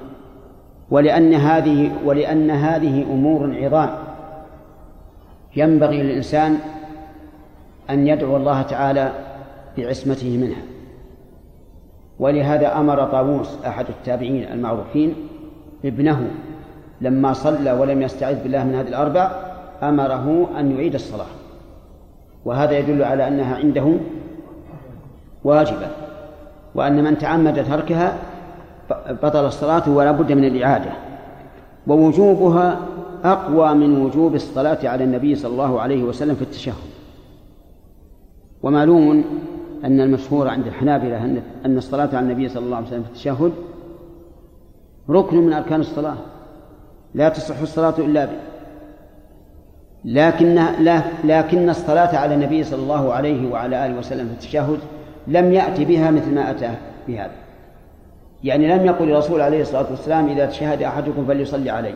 Speaker 1: ولأن هذه ولأن هذه أمور عظام ينبغي للإنسان أن يدعو الله تعالى بعصمته منها. ولهذا أمر طاووس أحد التابعين المعروفين ابنه لما صلى ولم يستعذ بالله من هذه الأربع أمره أن يعيد الصلاة. وهذا يدل على أنها عنده واجبة وأن من تعمد تركها بطل الصلاة ولا بد من الإعادة. ووجوبها أقوى من وجوب الصلاة على النبي صلى الله عليه وسلم في التشهد. ومعلوم أن المشهور عند الحنابلة أن الصلاة على النبي صلى الله عليه وسلم في التشهد ركن من أركان الصلاة. لا تصح الصلاة إلا به لكن لا لكن الصلاة على النبي صلى الله عليه وعلى آله وسلم في التشهد لم يأتي بها مثل ما أتى بهذا. يعني لم يقل الرسول عليه الصلاة والسلام إذا تشهد أحدكم فليصلي عليه.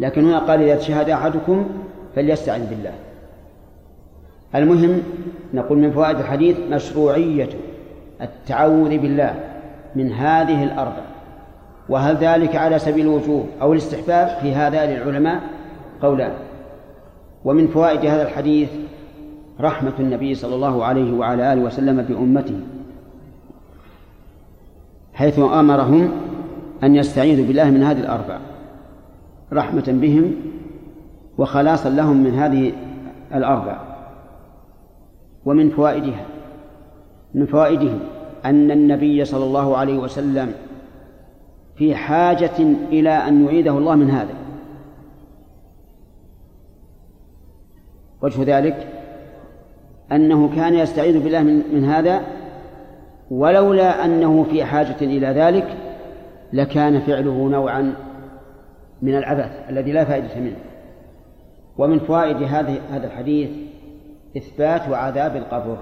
Speaker 1: لكن هنا قال إذا تشهد أحدكم فليستعن بالله. المهم نقول من فوائد الحديث مشروعية التعوذ بالله من هذه الأربع وهل ذلك على سبيل الوجوب أو الاستحباب في هذا للعلماء؟ قولان ومن فوائد هذا الحديث رحمة النبي صلى الله عليه وعلى آله وسلم بأمته حيث أمرهم أن يستعيذوا بالله من هذه الأربع رحمة بهم وخلاصا لهم من هذه الأربع ومن فوائدها من فوائده أن النبي صلى الله عليه وسلم في حاجة إلى أن يعيده الله من هذا. وجه ذلك أنه كان يستعيذ بالله من, هذا ولولا أنه في حاجة إلى ذلك لكان فعله نوعا من العبث الذي لا فائدة منه. ومن فوائد هذه هذا الحديث إثبات عذاب القبر.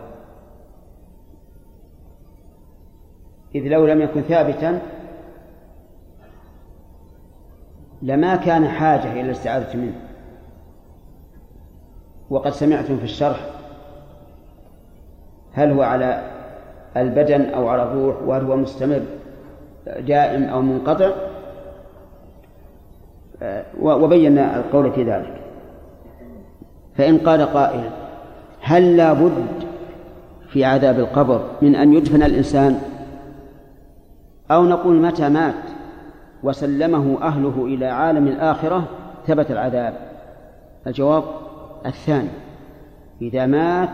Speaker 1: إذ لو لم يكن ثابتا لما كان حاجة إلى الاستعاذة منه. وقد سمعتم في الشرح هل هو على البدن أو على الروح وهل هو مستمر دائم أو منقطع. وبينا القول في ذلك. فإن قال قائل هل لا بد في عذاب القبر من أن يدفن الإنسان؟ أو نقول متى مات وسلمه أهله إلى عالم الآخرة ثبت العذاب؟ الجواب الثاني إذا مات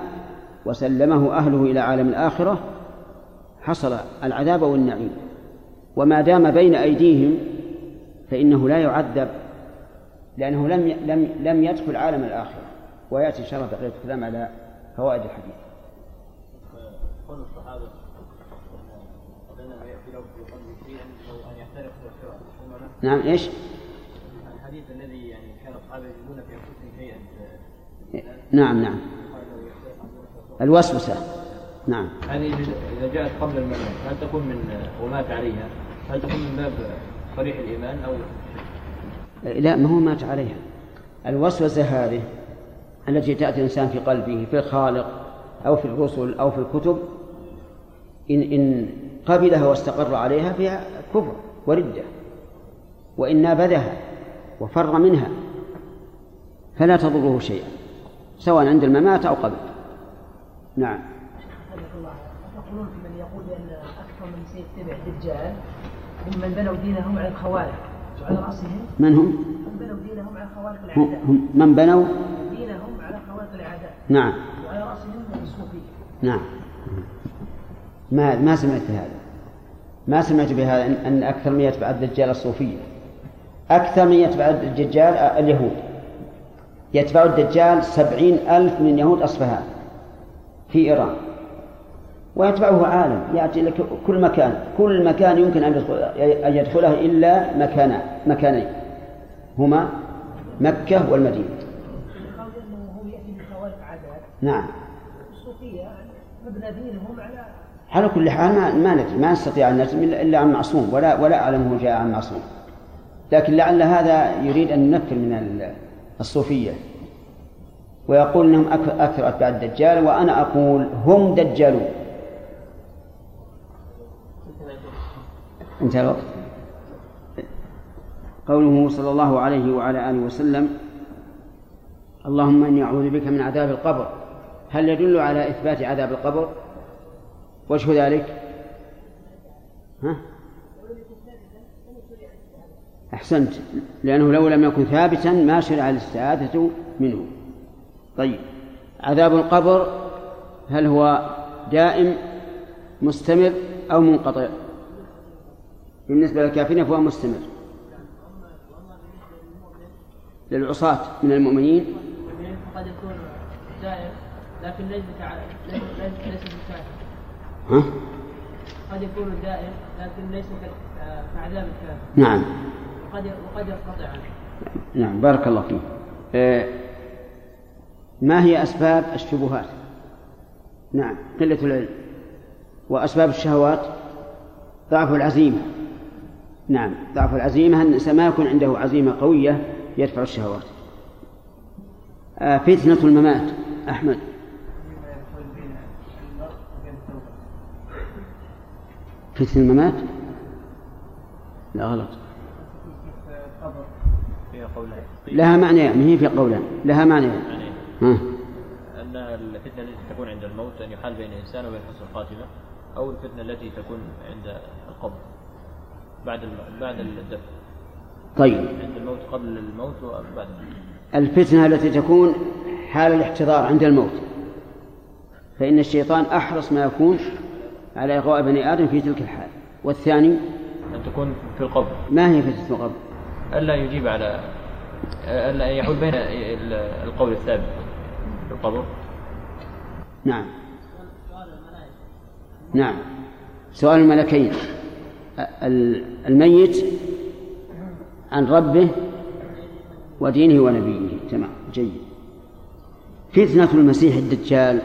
Speaker 1: وسلمه أهله إلى عالم الآخرة حصل العذاب والنعيم. وما دام بين أيديهم فإنه لا يعذب لأنه لم لم لم يدخل عالم الآخرة. ويأتي إن شاء الله الكلام على فوائد الحديث.
Speaker 2: قول الصحابة
Speaker 1: نعم إيش؟
Speaker 2: الحديث الذي يعني كان الصحابة يجدون في أنفسهم شيئا
Speaker 1: نعم نعم. الوسوسة. نعم.
Speaker 2: هذه إذا جاءت قبل الممات هل تكون من ومات عليها؟ هل تكون من باب صريح الإيمان أو
Speaker 1: لا ما هو مات عليها. الوسوسة هذه التي تأتي الإنسان في قلبه في الخالق أو في الرسل أو في الكتب إن إن قبلها واستقر عليها فيها كفر وردة وإن نابذها وفر منها فلا تضره شيئا سواء عند الممات أو قبل. نعم.
Speaker 6: يقولون في من يقول بأن أكثر من سيتبع الدجال ممن بنوا دينهم على الخوارق وعلى رأسهم؟
Speaker 1: من هم؟
Speaker 6: من بنوا دينهم على خوارق
Speaker 1: هم,
Speaker 6: العادات
Speaker 1: هم من بنوا
Speaker 6: دينهم على خوارق العادات
Speaker 1: نعم.
Speaker 6: وعلى رأسهم الصوفية.
Speaker 1: نعم. ما ما سمعت بهذا. ما سمعت بهذا أن- أكثر من يتبع الدجال الصوفية. أكثر من يتبع الدجال اليهود. يتبع الدجال سبعين ألف من يهود أصفهان في إيران. ويتبعه عالم. يأتي لك كل مكان. كل مكان يمكن أن يدخل أن يدخله إلا مكانا مكانين. هما مكة والمدينة
Speaker 6: قالوا أنه هو يأتي بخوارق عادات
Speaker 1: نعم.
Speaker 6: الصوفية مبنى دينهم على
Speaker 1: على كل حال ما ما ندري ما نستطيع أن نجزم الا عن معصوم ولا ولا اعلمه جاء عن معصوم. لكن لعل هذا يريد أن ينفر من ال- الصوفية. ويقول إنهم أكثر أتباع الدجال وأنا أقول هم دجالون. انتهى الوقت. قوله صلى الله عليه وعلى آله وسلم اللهم إني أعوذ بك من عذاب القبر. هل يدل على إثبات عذاب القبر؟ وجه ذلك؟ ها؟ أحسنت لأنه لو لم يكن ثابتا ما شرع الاستعاذة منه. طيب عذاب القبر هل هو دائم مستمر أو منقطع؟ بالنسبة للكافرين فهو مستمر. للعصاة من المؤمنين؟
Speaker 6: قد يكون لكن ليس ليس بالكافر
Speaker 1: ها؟
Speaker 6: قد يكون دائم لكن ليس كعذاب الكافر
Speaker 1: نعم.
Speaker 6: وقد وقد ينقطع
Speaker 1: نعم بارك الله فيك. آه ما هي أسباب الشبهات؟ نعم قلة العلم. وأسباب الشهوات؟ ضعف العزيمة. نعم ضعف العزيمة أن الإنسان ما يكون عنده عزيمة قوية يدفع الشهوات. آه فتنة الممات أحمد. فتنة الممات لا غلط. لها معنى يعني هي في قولان. لها معنى
Speaker 2: يعني
Speaker 1: ها.
Speaker 2: أن الفتنة التي تكون عند الموت أن يحال بين الإنسان وبين حسن الخاتمة أو الفتنة التي تكون عند القبر بعد. بعد الدفن
Speaker 1: طيب.
Speaker 2: عند الموت قبل الموت وبعد.
Speaker 1: الفتنة التي تكون حال الاحتضار عند الموت. فإن الشيطان أحرص ما يكون على إغواء بني آدم في تلك الحال. والثاني؟
Speaker 2: أن تكون في القبر.
Speaker 1: ما هي فتنة القبر؟
Speaker 2: ألا يجيب على ألا يحول بين القول الثابت في القبر
Speaker 1: نعم. نعم. سؤال الملكين. ال- الميت عن ربه ودينه ونبيه. تمام. جيد. فتنة المسيح الدجال.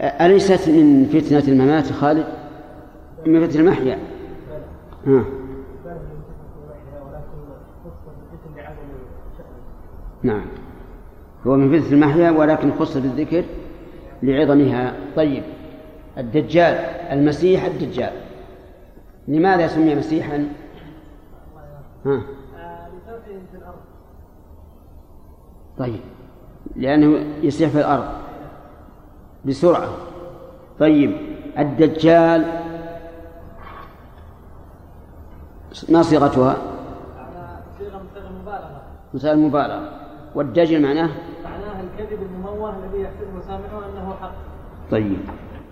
Speaker 1: أليست من فتنة الممات خالد؟ من فتنة المحيا. ها. نعم. هو من فتنة المحيا ولكن خص بالذكر لعظمها. طيب. الدجال. المسيح الدجال. لماذا سمي مسيحا؟ ها. طيب. لأنه يسيح في الأرض. بسرعة. طيب الدجال ما صيغتها؟ مثال المبالغة والدجل معناه؟
Speaker 6: معناها الكذب المموه الذي يحسبه سامعه أنه حق.
Speaker 1: طيب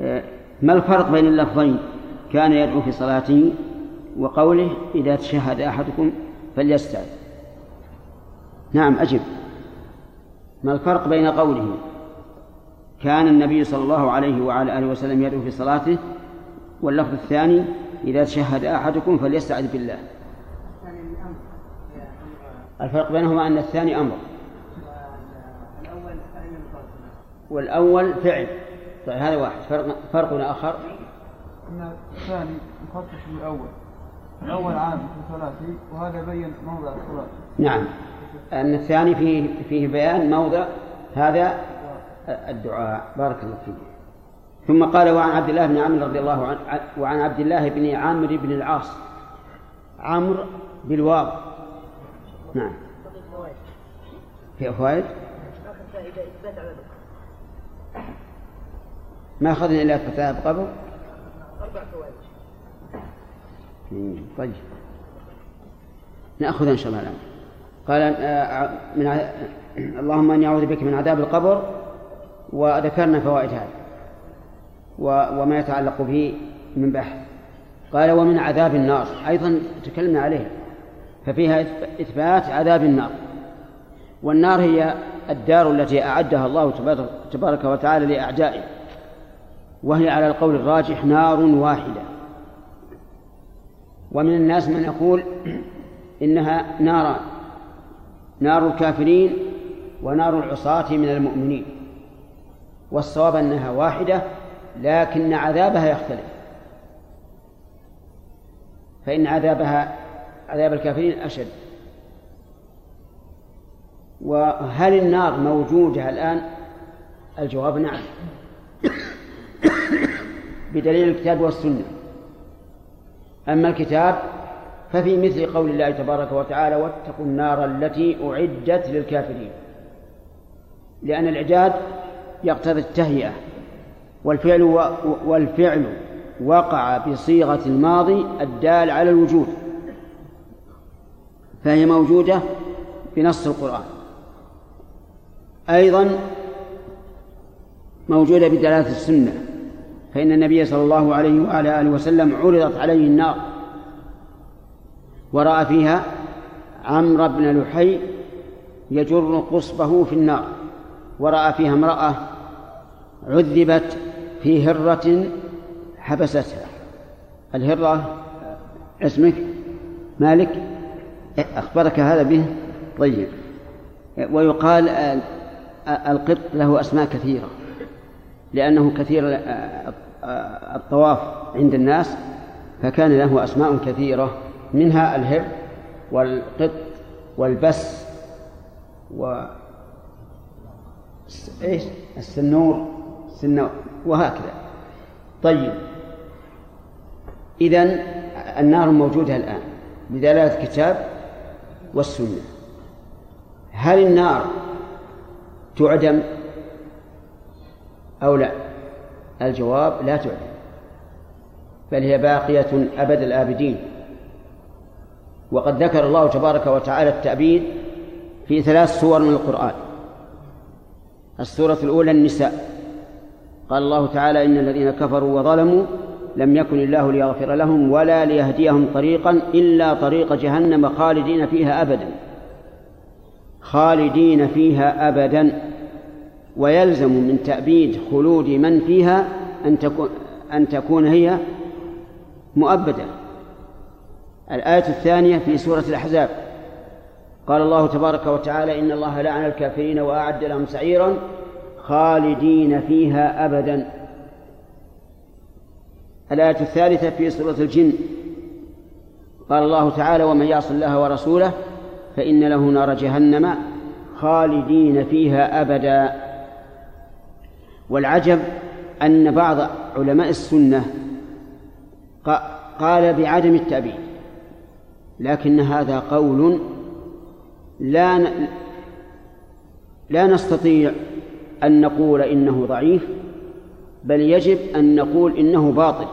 Speaker 1: آه، ما الفرق بين اللفظين؟ كان يدعو في صلاته وقوله إذا تشهد أحدكم فليستعذ. نعم أجب. ما الفرق بين قوله كان النبي صلى الله عليه وعلى آله وسلم يدعو في صلاته واللفظ الثاني إذا تشهد أحدكم فليستعذ بالله. الفرق بينهما أن الثاني أمر. والأول فعل. طيب هذا واحد. فرق فرق آخر.
Speaker 7: أن الثاني مخصص بالأول. الأول عام في صلاته وهذا بين موضع الصلاة.
Speaker 1: نعم. أن الثاني فيه فيه بيان موضع هذا الدعاء. بارك الله فيك. ثم قال وعن عبد الله بن عمرو رضي الله عنه وعن عبد الله بن عامر بن العاص. عمرو بالواو نعم. في فوائد؟ ما أخذنا إلا فتاة قبل؟
Speaker 6: أربع فوائد.
Speaker 1: طيب. نأخذ إن شاء الله الآن. قال آه، من اللهم إني أعوذ بك من عذاب القبر وذكرنا فوائد هذا. وما يتعلق به من بحث. قال ومن عذاب النار. أيضا تكلمنا عليها ففيها إثب- إثبات عذاب النار. والنار هي الدار التي أعدها الله تبارك- تبارك وتعالى لأعدائه. وهي على القول الراجح نار واحدة. ومن الناس من يقول إنها ناران نار الكافرين ونار العصاة من المؤمنين. والصواب أنها واحدة لكن عذابها يختلف. فإن عذابها عذاب الكافرين أشد. وهل النار موجودة الآن؟ الجواب نعم. بدليل الكتاب والسنة. أما الكتاب ففي مثل قول الله تبارك وتعالى واتقوا النار التي أعدت للكافرين. لأن الإعداد يقتضي التهيئة. والفعل و... والفعل وقع بصيغة الماضي الدال على الوجود. فهي موجودة بنص القرآن. أيضا موجودة بدلالة السنة. فإن النبي صلى الله عليه وعلى آله وسلم عرضت عليه النار. ورأى فيها عمرو بن لحي يجر قصبه في النار. ورأى فيها امرأة عذبت في هرة حبستها. الهرة اسمك؟ مالك؟ أخبرك هذا به؟ طيب. ويقال القط له أسماء كثيرة لأنه كثير الطواف عند الناس فكان له أسماء كثيرة منها الهر والقط والبس و إيش؟ السنور السنور وهكذا. طيب. إذا النار موجودة الآن بدلالة الكتاب والسنة. هل النار تعدم أو لا؟ الجواب لا تعدم. بل هي باقية أبد الآبدين. وقد ذكر الله تبارك وتعالى التأبيد في ثلاث سور من القرآن. السورة الأولى النساء. قال الله تعالى إن الذين كفروا وظلموا لم يكن الله ليغفر لهم ولا ليهديهم طريقا إلا طريق جهنم خالدين فيها أبدا. خالدين فيها أبدا. ويلزم من تأبيد خلود من فيها أن تكون أن تكون هي مؤبدة. الآية الثانية في سورة الأحزاب. قال الله تبارك وتعالى إن الله لعن الكافرين وأعد لهم سعيرا خالدين فيها أبدا. الآية الثالثة في سورة الجن. قال الله تعالى ومن يعص الله ورسوله فإن له نار جهنم خالدين فيها أبدا. والعجب أن بعض علماء السنة قال بعدم التأبيد لكن هذا قول لا لا نستطيع أن نقول إنه ضعيف بل يجب أن نقول إنه باطل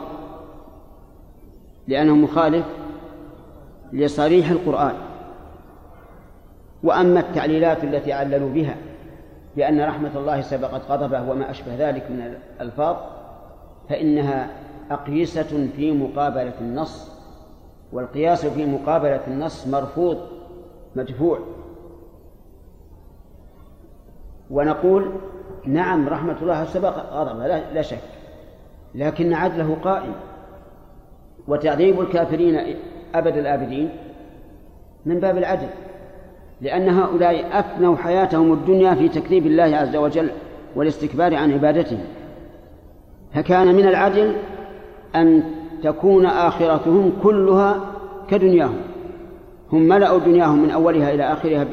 Speaker 1: لأنه مخالف لصريح القرآن. وأما التعليلات التي عللوا بها بأن رحمة الله سبقت غضبه وما أشبه ذلك من الألفاظ فإنها أقيسة في مقابلة النص والقياس في مقابلة النص مرفوض مدفوع. ونقول نعم رحمة الله سبق غضبه لا, لا شك لكن عدله قائم. وتعذيب الكافرين أبد الآبدين من باب العدل لأن هؤلاء أفنوا حياتهم الدنيا في تكذيب الله عز وجل والاستكبار عن عبادته. فكان من العدل أن تكون آخرتهم كلها كدنياهم. هم ملأوا دنياهم من أولها إلى آخرها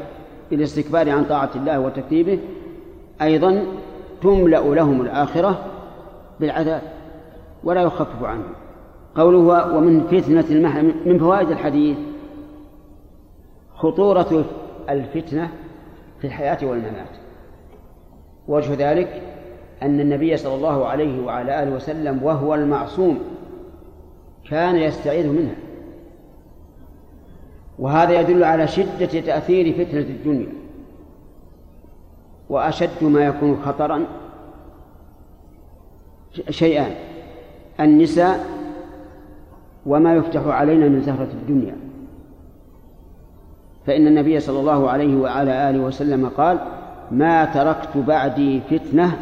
Speaker 1: بالاستكبار عن طاعة الله وتكذيبه. أيضا تملأ لهم الآخرة بالعذاب ولا يخفف عنهم. قوله ومن فتنة المحيا من فوائد الحديث خطورة الفتنة في الحياة والممات. وجه ذلك أن النبي صلى الله عليه وعلى آله وسلم وهو المعصوم كان يستعيذ منها. وهذا يدل على شدة تأثير فتنة الدنيا. وأشد ما يكون خطرا شيئان النساء وما يفتح علينا من زهرة الدنيا. فإن النبي صلى الله عليه وعلى آله وسلم قال ما تركت بعدي فتنة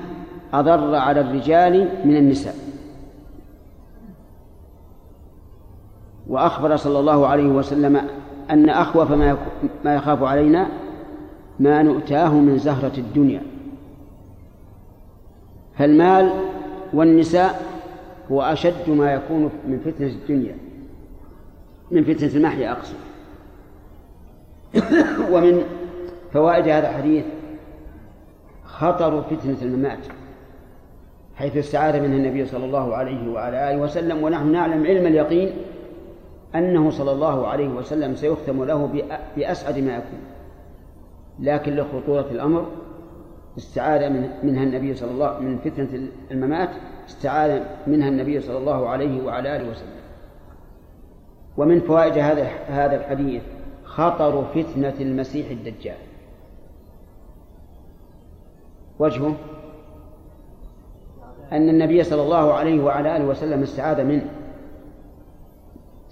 Speaker 1: أضر على الرجال من النساء. وأخبر صلى الله عليه وسلم أن أخوف ما ما يخاف علينا ما نؤتاه من زهرة الدنيا. فالمال والنساء هو أشد ما يكون من فتنة الدنيا من فتنة المحيا أقصد. ومن فوائد هذا الحديث خطر فتنة الممات حيث استعاذ منها النبي صلى الله عليه وعلى آله وسلم ونحن نعلم علم اليقين أنه صلى الله عليه وسلم سيختم له بأسعد ما يكون. لكن لخطورة الأمر استعاذ من منها النبي صلى الله من فتنة الممات استعاذ منها النبي صلى الله عليه وعلى آله وسلم. ومن فوائد هذا هذا الحديث خطر فتنة المسيح الدجال. وجهه؟ أن النبي صلى الله عليه وعلى آله وسلم استعاذ منه.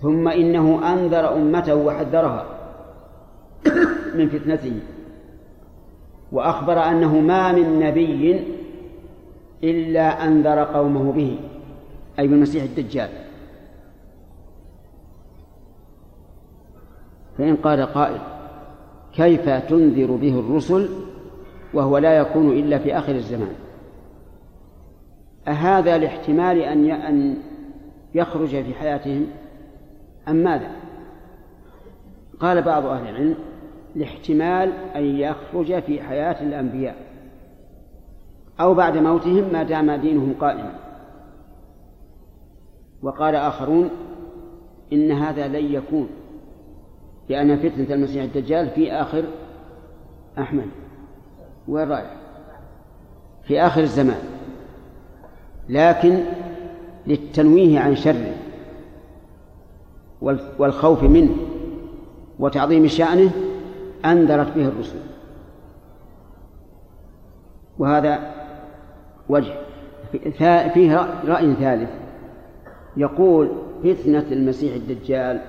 Speaker 1: ثم إنه أنذر أمته وحذرها من فتنته وأخبر أنه ما من نبي إلا أنذر قومه به أي بالمسيح الدجال. فإن قال قائل كيف تنذر به الرسل وهو لا يكون إلا في آخر الزمان؟ أهذا لاحتمال أن أن يخرج في حياتهم؟ أم ماذا؟ قال بعض أهل العلم لاحتمال أن يخرج في حياة الأنبياء أو بعد موتهم ما دام دينهم قائما وقال آخرون إن هذا لن يكون لأن فتنة المسيح الدجال في آخر أحمد وين رايح؟ في آخر الزمان لكن للتنويه عن شره والخوف منه وتعظيم شأنه أنذرت به الرسل. وهذا وجه. فيه رأي ثالث. يقول فتنة المسيح الدجال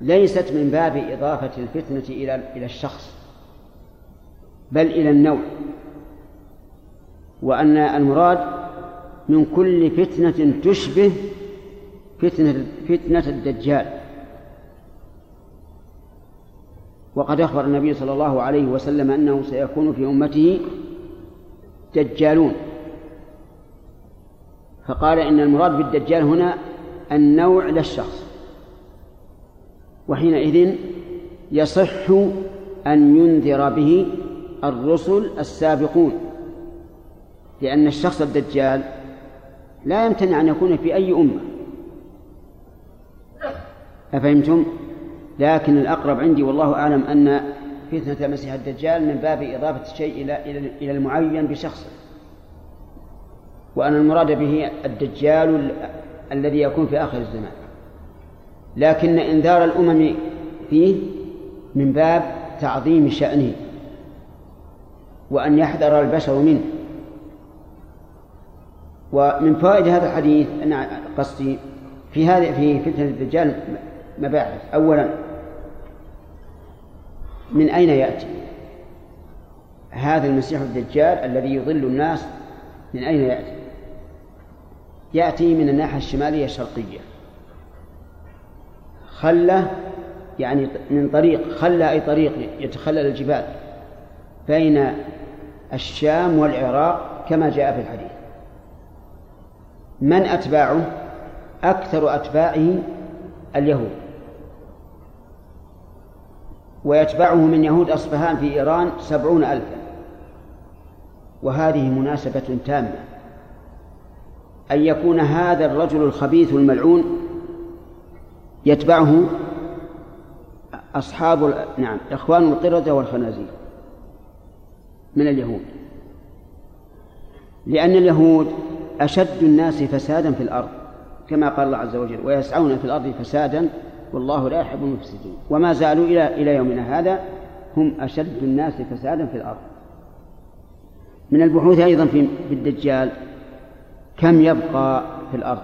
Speaker 1: ليست من باب إضافة الفتنة إلى إلى الشخص بل إلى النوع. وأن المراد من كل فتنة تشبه فتنة فتنة الدجال. وقد أخبر النبي صلى الله عليه وسلم أنه سيكون في أمته دجالون. فقال إن المراد بالدجال هنا النوع لا الشخص وحينئذ يصح أن ينذر به الرسل السابقون لأن الشخص الدجال لا يمتنع أن يكون في أي أمة. أفهمتم؟ لكن الأقرب عندي والله أعلم أن فتنة المسيح الدجال من باب إضافة الشيء إلى إلى المعين بشخصه وأن المراد به الدجال الذي يكون في آخر الزمان. لكن إنذار الأمم فيه من باب تعظيم شأنه. وأن يحذر البشر منه. ومن فوائد هذا الحديث أنا قصدي في هذه في فتنة الدجال مباحث. أولا من أين يأتي؟ هذا المسيح الدجال الذي يضل الناس من أين يأتي؟ يأتي من الناحية الشمالية الشرقية. خلة يعني من طريق خلى أي طريق يتخلل الجبال بين الشام والعراق كما جاء في الحديث. من أتباعه؟ أكثر أتباعه اليهود. ويتبعه من يهود أصفهان في إيران سبعون ألفا. وهذه مناسبة تامة. أن يكون هذا الرجل الخبيث الملعون يتبعه أصحاب نعم إخوان القردة والخنازير من اليهود. لأن اليهود أشد الناس فسادا في الأرض كما قال الله عز وجل ويسعون في الأرض فسادا والله لا يحب المفسدين. وما زالوا إلى إلى يومنا هذا هم أشد الناس فسادا في الأرض. من البحوث أيضا في الدجال كم يبقى في الأرض؟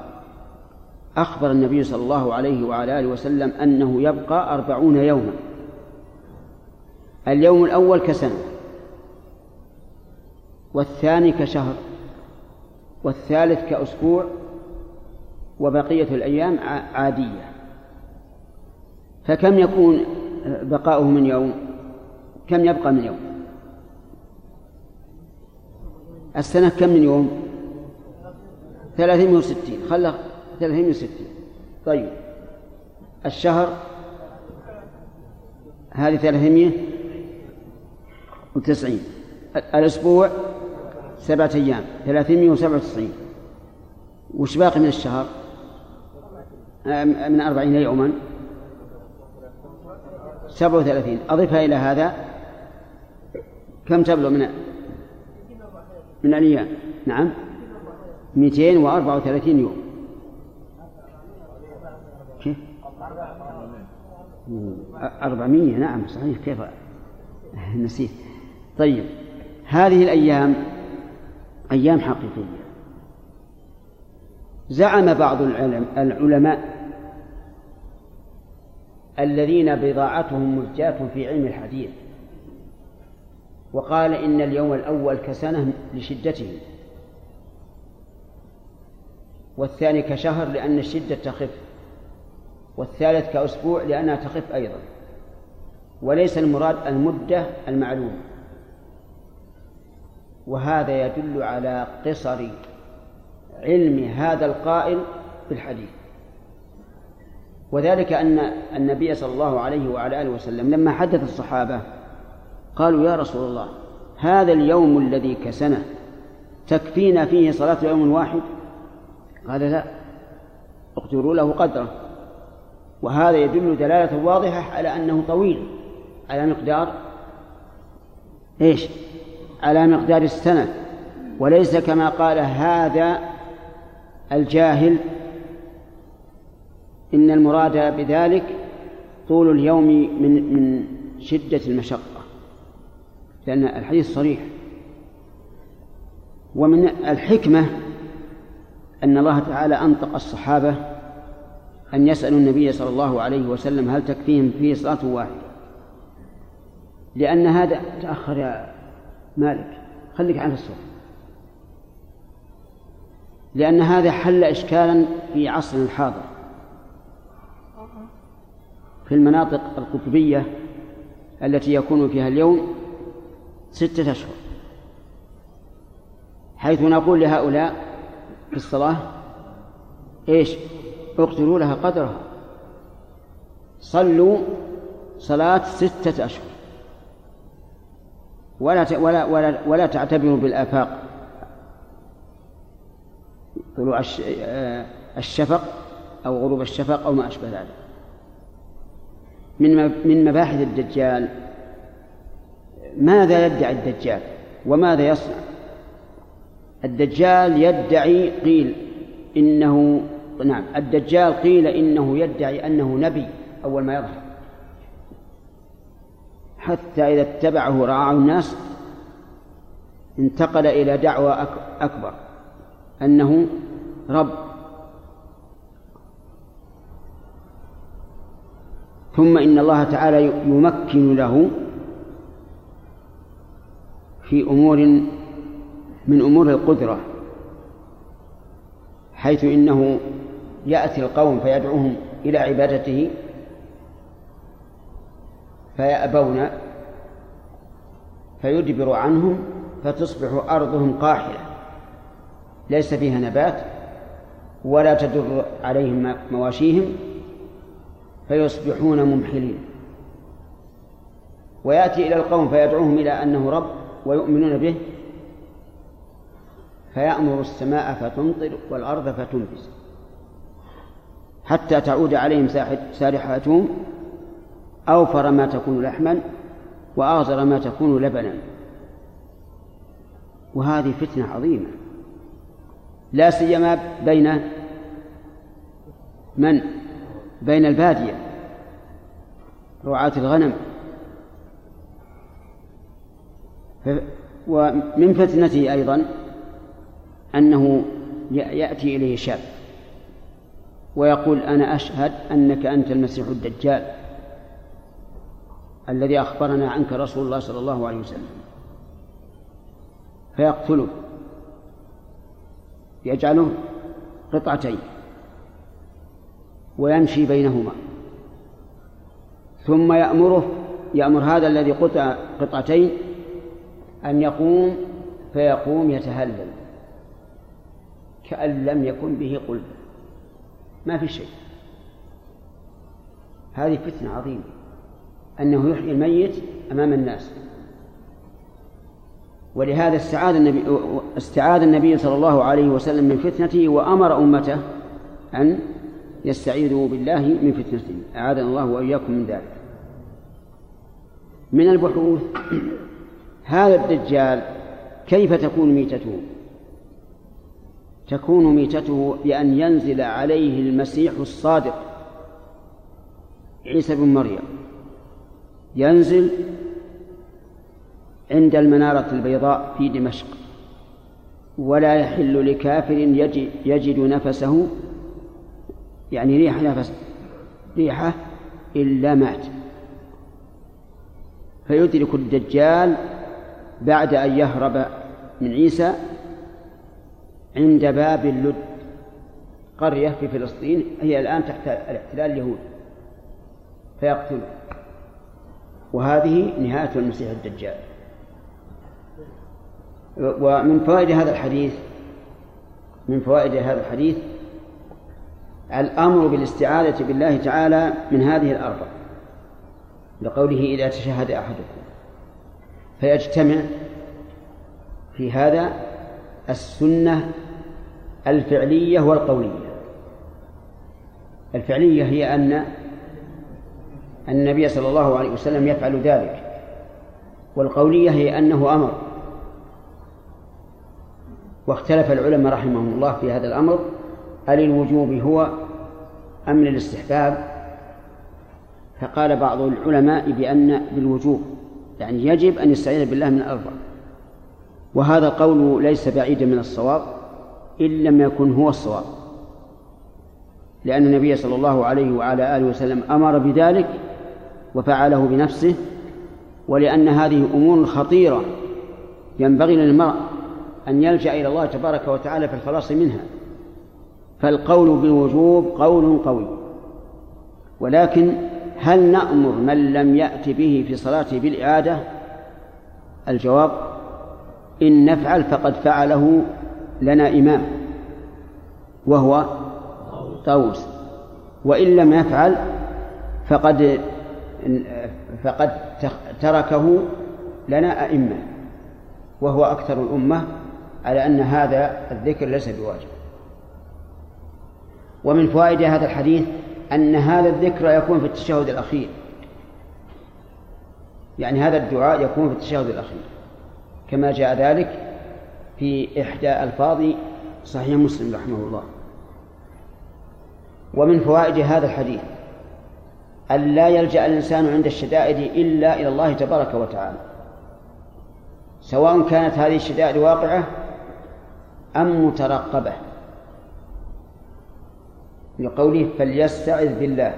Speaker 1: أخبر النبي صلى الله عليه وعلى آله وسلم أنه يبقى أربعون يوما. اليوم الأول كسنة والثاني كشهر والثالث كأسبوع وبقية الأيام عادية. فكم يكون بقاؤه من يوم؟ كم يبقى من يوم؟ السنة كم من يوم؟ ثلاثين وستين. خلى ثلاثين وستين. طيب. الشهر؟ هذه ثلاثمية وتسعين. الأسبوع؟ سبعة أيام. ثلاثمية وسبعة وتسعين. وش باقي من الشهر؟ من أربعين يوما؟ سبعة وثلاثين. أضفها إلى هذا. كم تبلغ من من الأيام؟ نعم. 234 يوم. كيف؟ 400 نعم صحيح. كيف؟ نسيت. طيب. هذه الأيام أيام حقيقية. زعم بعض العلماء الذين بضاعتهم مزجاة في علم الحديث. وقال إن اليوم الأول كسنة لشدته. والثاني كشهر لأن الشدة تخف. والثالث كأسبوع لأنها تخف أيضا. وليس المراد المدة المعلومة وهذا يدل على قصر علم هذا القائل بالحديث. وذلك أن النبي صلى الله عليه وعلى آله وسلم لما حدث الصحابة قالوا يا رسول الله هذا اليوم الذي كسنه تكفينا فيه صلاة يوم واحد؟ قال لا اقدروا له قدره. وهذا يدل دلالة واضحة على أنه طويل على مقدار إيش؟ على مقدار السنة وليس كما قال هذا الجاهل إن المراد بذلك طول اليوم من من شدة المشقة لأن الحديث صريح. ومن الحكمة أن الله تعالى أنطق الصحابة أن يسألوا النبي صلى الله عليه وسلم هل تكفيهم فيه صلاة واحدة. لأن هذا تأخر يا مالك خليك عن الصوت لأن هذا حل إشكالا في عصرنا الحاضر. في المناطق القطبية التي يكون فيها اليوم ستة أشهر. حيث نقول لهؤلاء في الصلاة إيش؟ اقتلوا لها قدرها. صلوا صلاة ستة أشهر. ولا ولا ولا ولا تعتبروا بالآفاق. طلوع آه، الشفق أو غروب الشفق أو ما أشبه ذلك. من من مباحث الدجال. ماذا يدعي الدجال؟ وماذا يصنع؟ الدجال يدعي قيل إنه نعم الدجال قيل إنه يدعي أنه نبي أول ما يظهر. حتى إذا اتبعه رعاه الناس انتقل إلى دعوة أكبر أنه رب. ثم إن الله تعالى يمكن له في أمور من أمور القدرة حيث إنه يأتي القوم فيدعوهم إلى عبادته فيأبون فيدبر عنهم فتصبح أرضهم قاحلة ليس فيها نبات ولا تدر عليهم مواشيهم. فيصبحون ممحلين. ويأتي إلى القوم فيدعوهم إلى أنه رب ويؤمنون به. فيأمر السماء فتمطر والأرض فتنبت حتى تعود عليهم سارحاتهم أوفر ما تكون لحما وأغزر ما تكون لبنا. وهذه فتنة عظيمة. لا سيما بين من بين البادية رعاة الغنم. ومن فتنته أيضا أنه يأتي إليه شاب ويقول أنا أشهد أنك أنت المسيح الدجال الذي أخبرنا عنك رسول الله صلى الله عليه وسلم. فيقتله يجعله قطعتين. ويمشي بينهما. ثم يأمره يأمر هذا الذي قطع قطعتين أن يقوم فيقوم يتهلل. كأن لم يكن به قلب. ما في شيء. هذه فتنة عظيمة. أنه يحيي الميت أمام الناس. ولهذا استعاذ النبي استعاذ النبي صلى الله عليه وسلم من فتنته وأمر أمته أن يستعيذوا بالله من فتنته أعاذنا الله وإياكم من ذلك. من البحوث هذا الدجال كيف تكون ميتته؟ تكون ميتته بأن ينزل عليه المسيح الصادق عيسى بن مريم. ينزل عند المنارة البيضاء في دمشق. ولا يحل لكافر يجد, يجد نفسه يعني ريح نفس ريحة إلا مات. فيدرك الدجال بعد أن يهرب من عيسى عند باب اللد. قرية في فلسطين هي الآن تحت الاحتلال اليهودي فيقتله وهذه نهاية المسيح الدجال. ومن فوائد هذا الحديث من فوائد هذا الحديث الأمر بالاستعاذة بالله تعالى من هذه الأربع لقوله إذا تشهد أحدكم. فيجتمع في هذا السنة الفعلية والقولية. الفعلية هي أن النبي صلى الله عليه وسلم يفعل ذلك والقولية هي أنه أمر. واختلف العلماء رحمهم الله في هذا الأمر هل الوجوب هو أم للاستحباب فقال بعض العلماء بأن بالوجوب يعني يجب أن يستعيذ بالله من الأربع وهذا القول ليس بعيدا من الصواب إن لم يكن هو الصواب. لأن النبي صلى الله عليه وعلى آله وسلم أمر بذلك وفعله بنفسه ولأن هذه أمور خطيرة ينبغي للمرء أن يلجأ إلى الله تبارك وتعالى في الخلاص منها. فالقول بالوجوب قول قوي. ولكن هل نأمر من لم يأت به في صلاته بالإعادة؟ الجواب إن نفعل فقد فعله لنا إمام وهو طاووس. وإن لم يفعل فقد فقد تركه لنا أئمة وهو أكثر الأمة على أن هذا الذكر ليس بواجب. ومن فوائد هذا الحديث أن هذا الذكر يكون في التشهد الأخير. يعني هذا الدعاء يكون في التشهد الأخير. كما جاء ذلك في إحدى ألفاظ صحيح مسلم رحمه الله. ومن فوائد هذا الحديث أن لا يلجأ الإنسان عند الشدائد إلا إلى الله تبارك وتعالى. سواء كانت هذه الشدائد واقعة أم مترقبة. لقوله فليستعذ بالله.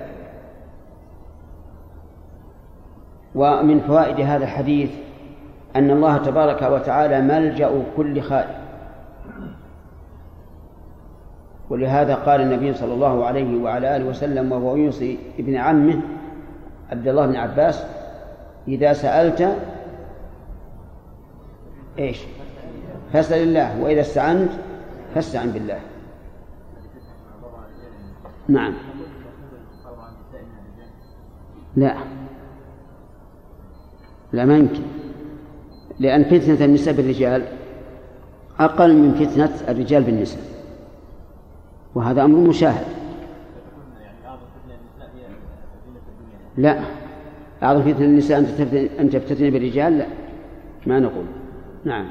Speaker 1: ومن فوائد هذا الحديث أن الله تبارك وتعالى ملجأ كل خائف ولهذا قال النبي صلى الله عليه وعلى آله وسلم وهو يوصي ابن عمه عبد الله بن عباس إذا سألت إيش؟ فاسأل الله وإذا استعنت فاستعن بالله. نعم. لا. لا ما يمكن. لأن فتنة النساء بالرجال أقل من فتنة الرجال بالنساء. وهذا أمر مشاهد. لا. أعظم فتنة النساء أن تفتتن بالرجال لا. ما نقول. نعم.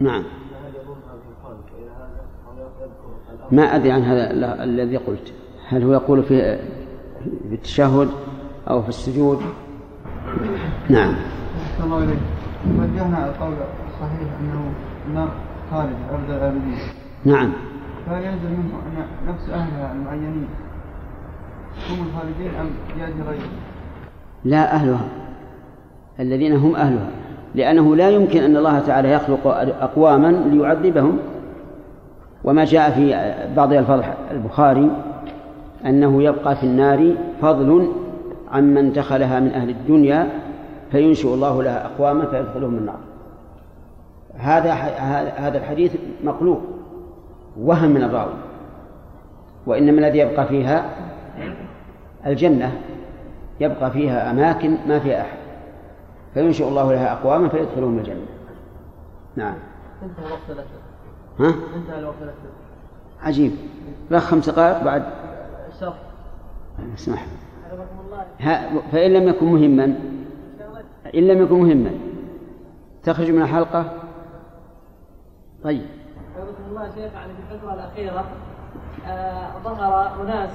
Speaker 1: نعم. ما أدري عن هذا الذي قلت. هل هو يقول في التشهد أو في السجود؟ نعم.
Speaker 7: الله إليك. وجهنا القول الصحيح أنه النار خالد أبد الآبدين
Speaker 1: نعم.
Speaker 7: فهل ينزل منه نفس أهلها المعينين هم الخالدين أم يأتي غيرهم؟
Speaker 1: لا أهلها. الذين هم أهلها. لأنه لا يمكن أن الله تعالى يخلق أقواما ليعذبهم. وما جاء في بعض ألفاظ البخاري أنه يبقى في النار فضل عمن دخلها من أهل الدنيا فينشئ الله لها أقواما فيدخلهم النار. هذا هذا الحديث مقلوب وهم من الراوي وإنما الذي يبقى فيها الجنة يبقى فيها أماكن ما فيها أحد فينشئ الله لها أقواما فيدخلهم الجنة. نعم. ها؟
Speaker 6: انتهى الوقت
Speaker 1: عجيب. لا خمس دقائق بعد.
Speaker 6: الشرح
Speaker 1: أسمح. فإن لم يكن مهما إن لم يكن مهما. تخرج من الحلقة. طيب.
Speaker 6: حفظكم الله شيخ يعني في الفترة الأخيرة. آه، ظهر أناس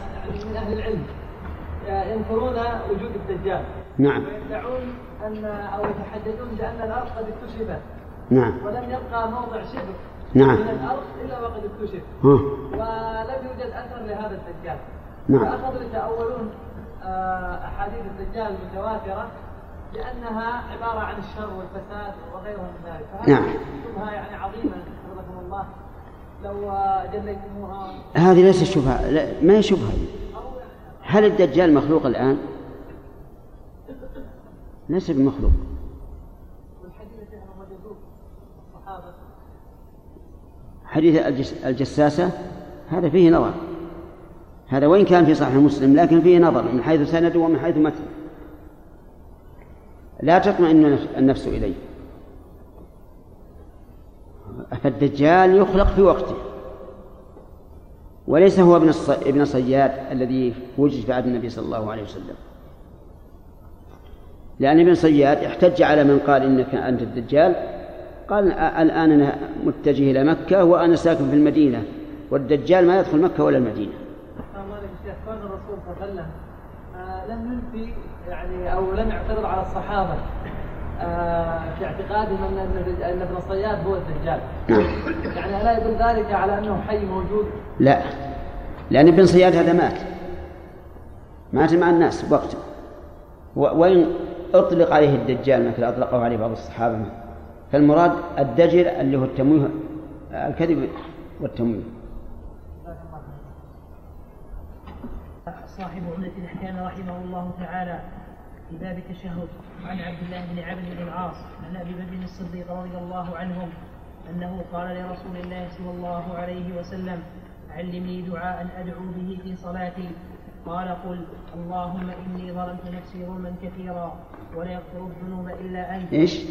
Speaker 6: من أهل العلم آه، ينكرون وجود الدجال.
Speaker 1: نعم.
Speaker 6: ويدعون أن أو يتحدثون بأن الأرض قد اكتشفت.
Speaker 1: نعم.
Speaker 6: ولم يبقى موضع شبر
Speaker 1: نعم.
Speaker 6: من الأرض إلا وقد اكتشف
Speaker 1: ها
Speaker 6: ولم يوجد أثر لهذا الدجال
Speaker 1: نعم.
Speaker 6: فأخذوا يتأولون آه، أحاديث الدجال المتواترة بأنها عبارة عن الشر والفساد وغيرها من ذلك فهذه
Speaker 1: نعم.
Speaker 6: شبهة يعني عظيمة حفظكم الله لو جليتموها
Speaker 1: هذه ليست شبهة لا ما هي شبهة هل الدجال مخلوق الآن؟ ليس بمخلوق
Speaker 6: والحديث أنه مجذوب الصحابة
Speaker 1: حديث الجس الجساسة هذا فيه نظر. هذا وإن كان في صحيح مسلم لكن فيه نظر من حيث سند ومن حيث متن لا تطمئن النفس إليه. فالدجال يخلق في وقته. وليس هو ابن ابن صياد الذي وجد في عهد النبي صلى الله عليه وسلم. لأن ابن صياد احتج على من قال إنك أنت الدجال قال الآن أنا متجه إلى مكة وأنا ساكن في المدينة والدجال ما يدخل مكة ولا المدينة.
Speaker 6: كون الرسول صلى الله عليه وسلم لم ينفي يعني أو لم يعترض على الصحابة آه، في اعتقادهم إن ان أن ابن الصياد هو الدجال.
Speaker 1: نعم.
Speaker 6: يعني ألا يدل ذلك على أنه حي موجود؟
Speaker 1: لا. لأن ابن صياد هذا مات. مات مع الناس وقته و- وإن أطلق عليه الدجال مثل أطلقه عليه بعض الصحابة فالمراد الدجل اللي هو التمويه الكذب والتمويه.
Speaker 6: صاحب عمدة الأحكام رحمه الله تعالى في باب التشهد عن عبد الله بن عمرو بن العاص عن أبي بكر الصديق رضي الله عنهم أنه قال لرسول الله صلى الله عليه وسلم علمني دعاء أدعو به في صلاتي. قال قل اللهم إني ظلمت نفسي ظلما كثيرا ولا يغفر الذنوب إلا أنت.
Speaker 1: إيش؟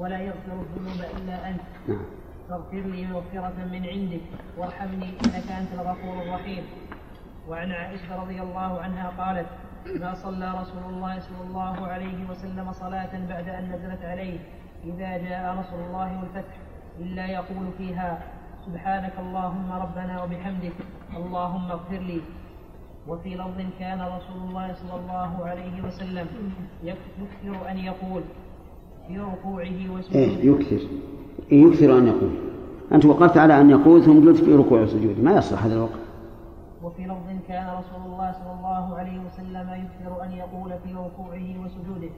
Speaker 6: ولا يغفر الذنوب إلا أنت.
Speaker 1: نعم.
Speaker 6: فاغفر لي مغفرة من عندك وارحمني إنك أنت الغفور الرحيم. وعن عائشة رضي الله عنها قالت ما صلى رسول الله صلى الله عليه وسلم صلاة بعد أن نزلت عليه إذا جاء نصر الله والفتح إلا يقول فيها سبحانك اللهم ربنا وبحمدك اللهم اغفر لي. وفي لفظ كان رسول الله صلى الله عليه وسلم يكثر أن يقول في ركوعه
Speaker 1: إيه
Speaker 6: وسجوده
Speaker 1: يكثر. إيه يكثر أن يقول. أنت وقفت على أن يقول ثم قلت في ركوع وسجود ما يصلح هذا الوقت.
Speaker 6: وفي لفظ كان رسول الله صلى الله عليه وسلم يكثر أن يقول في ركوعه وسجوده.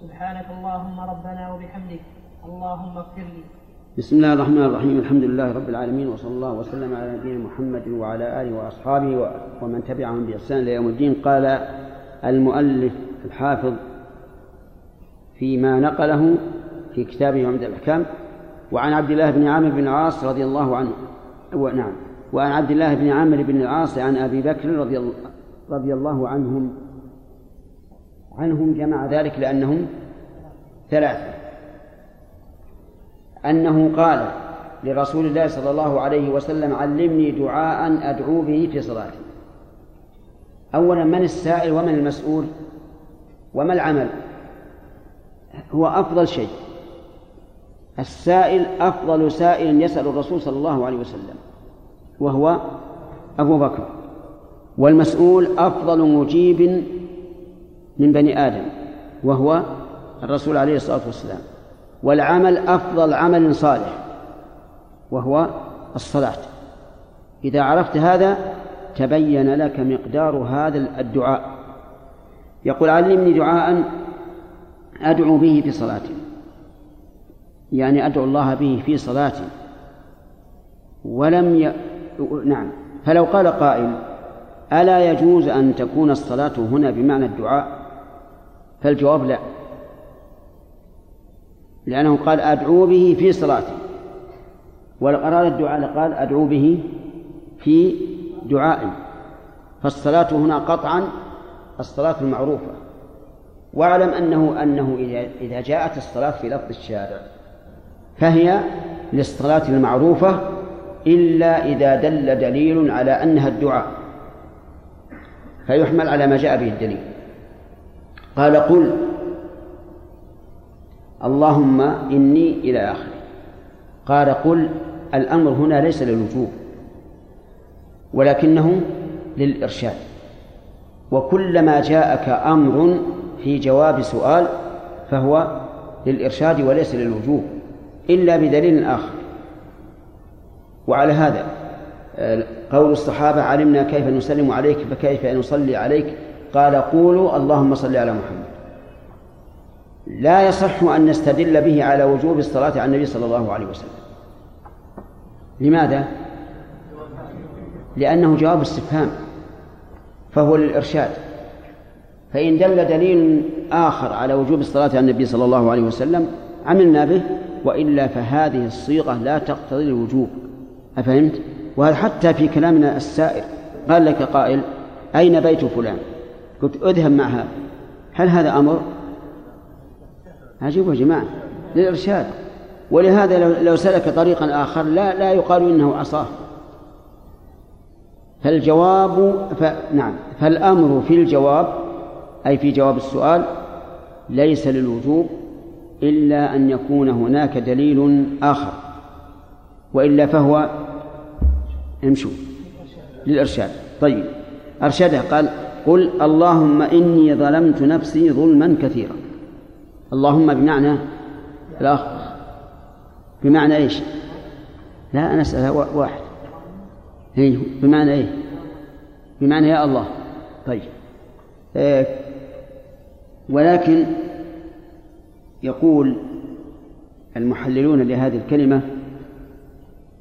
Speaker 6: سبحانك اللهم ربنا وبحمدك. اللهم اغفر لي.
Speaker 1: بسم الله الرحمن الرحيم. الحمد لله رب العالمين وصلى الله وسلم على نبينا محمد وعلى آله وأصحابه ومن تبعهم بإحسان إلى يوم الدين. قال المؤلف الحافظ فيما نقله في كتابه عمدة الأحكام وعن عبد الله بن عامر بن العاص رضي الله عنه نعم وعن عبد الله بن عامر بن العاص عن أبي بكر رضي الله, رضي الله عنهم عنهم جمع ذلك لأنهم ثلاثة. أنه قال لرسول الله صلى الله عليه وسلم علمني دعاء أدعو به في صلاتي. أولا من السائل ومن المسؤول؟ وما العمل؟ هو أفضل شيء. السائل أفضل سائل يسأل الرسول صلى الله عليه وسلم وهو أبو بكر والمسؤول أفضل مجيب من بني آدم وهو الرسول عليه الصلاة والسلام والعمل أفضل عمل صالح وهو الصلاة. إذا عرفت هذا تبين لك مقدار هذا الدعاء. يقول علمني دعاء أدعو به في صلاتي. يعني أدعو الله به في صلاتي. ولم ي... نعم. فلو قال قائل ألا يجوز أن تكون الصلاة هنا بمعنى الدعاء؟ فالجواب لا. لأنه قال أدعو به في صلاتي. ولو أراد الدعاء لقال أدعو به في دعائي. فالصلاة هنا قطعا الصلاة المعروفة. واعلم أنه أنه إذا جاءت الصلاة في لفظ الشارع فهي للصلاة المعروفة إلا إذا دل دليل على أنها الدعاء فيحمل على ما جاء به الدليل. قال قل اللهم إني إلى آخره. قال قل الأمر هنا ليس للوجوب ولكنه للإرشاد. وكلما جاءك أمر في جواب سؤال فهو للإرشاد وليس للوجوب إلا بدليل آخر. وعلى هذا آه، قول الصحابة علمنا كيف نسلم عليك فكيف نصلي عليك؟ قال قولوا اللهم صل على محمد. لا يصح أن نستدل به على وجوب الصلاة على النبي صلى الله عليه وسلم. لماذا؟ لأنه جواب استفهام فهو للإرشاد. فإن دل دليل آخر على وجوب الصلاة على النبي صلى الله عليه وسلم عملنا به وإلا فهذه الصيغة لا تقتضي الوجوب أفهمت؟ وهذا حتى في كلامنا السائر قال لك قائل أين بيت فلان؟ قلت اذهب مع هذا هل هذا أمر؟ عجيب يا جماعة للإرشاد ولهذا لو, سلك طريقا آخر لا لا يقال إنه عصاه فالجواب ف... نعم فالأمر في الجواب أي في جواب السؤال ليس للوجوب إلا أن يكون هناك دليل آخر وإلا فهو امشوا للإرشاد. طيب أرشده قال قل اللهم إني ظلمت نفسي ظلما كثيرا. اللهم بمعنى الأخ بمعنى إيش؟ لا أنا أسأل واحد. هي بمعنى إيه؟ بمعنى يا الله. طيب إيه ولكن يقول المحللون لهذه الكلمة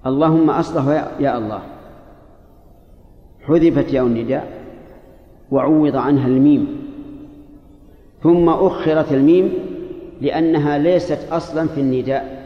Speaker 1: اللهم أصلح يا الله. حذفت ياء النداء وعوض عنها الميم. ثم أخرت الميم لأنها ليست أصلا في النداء.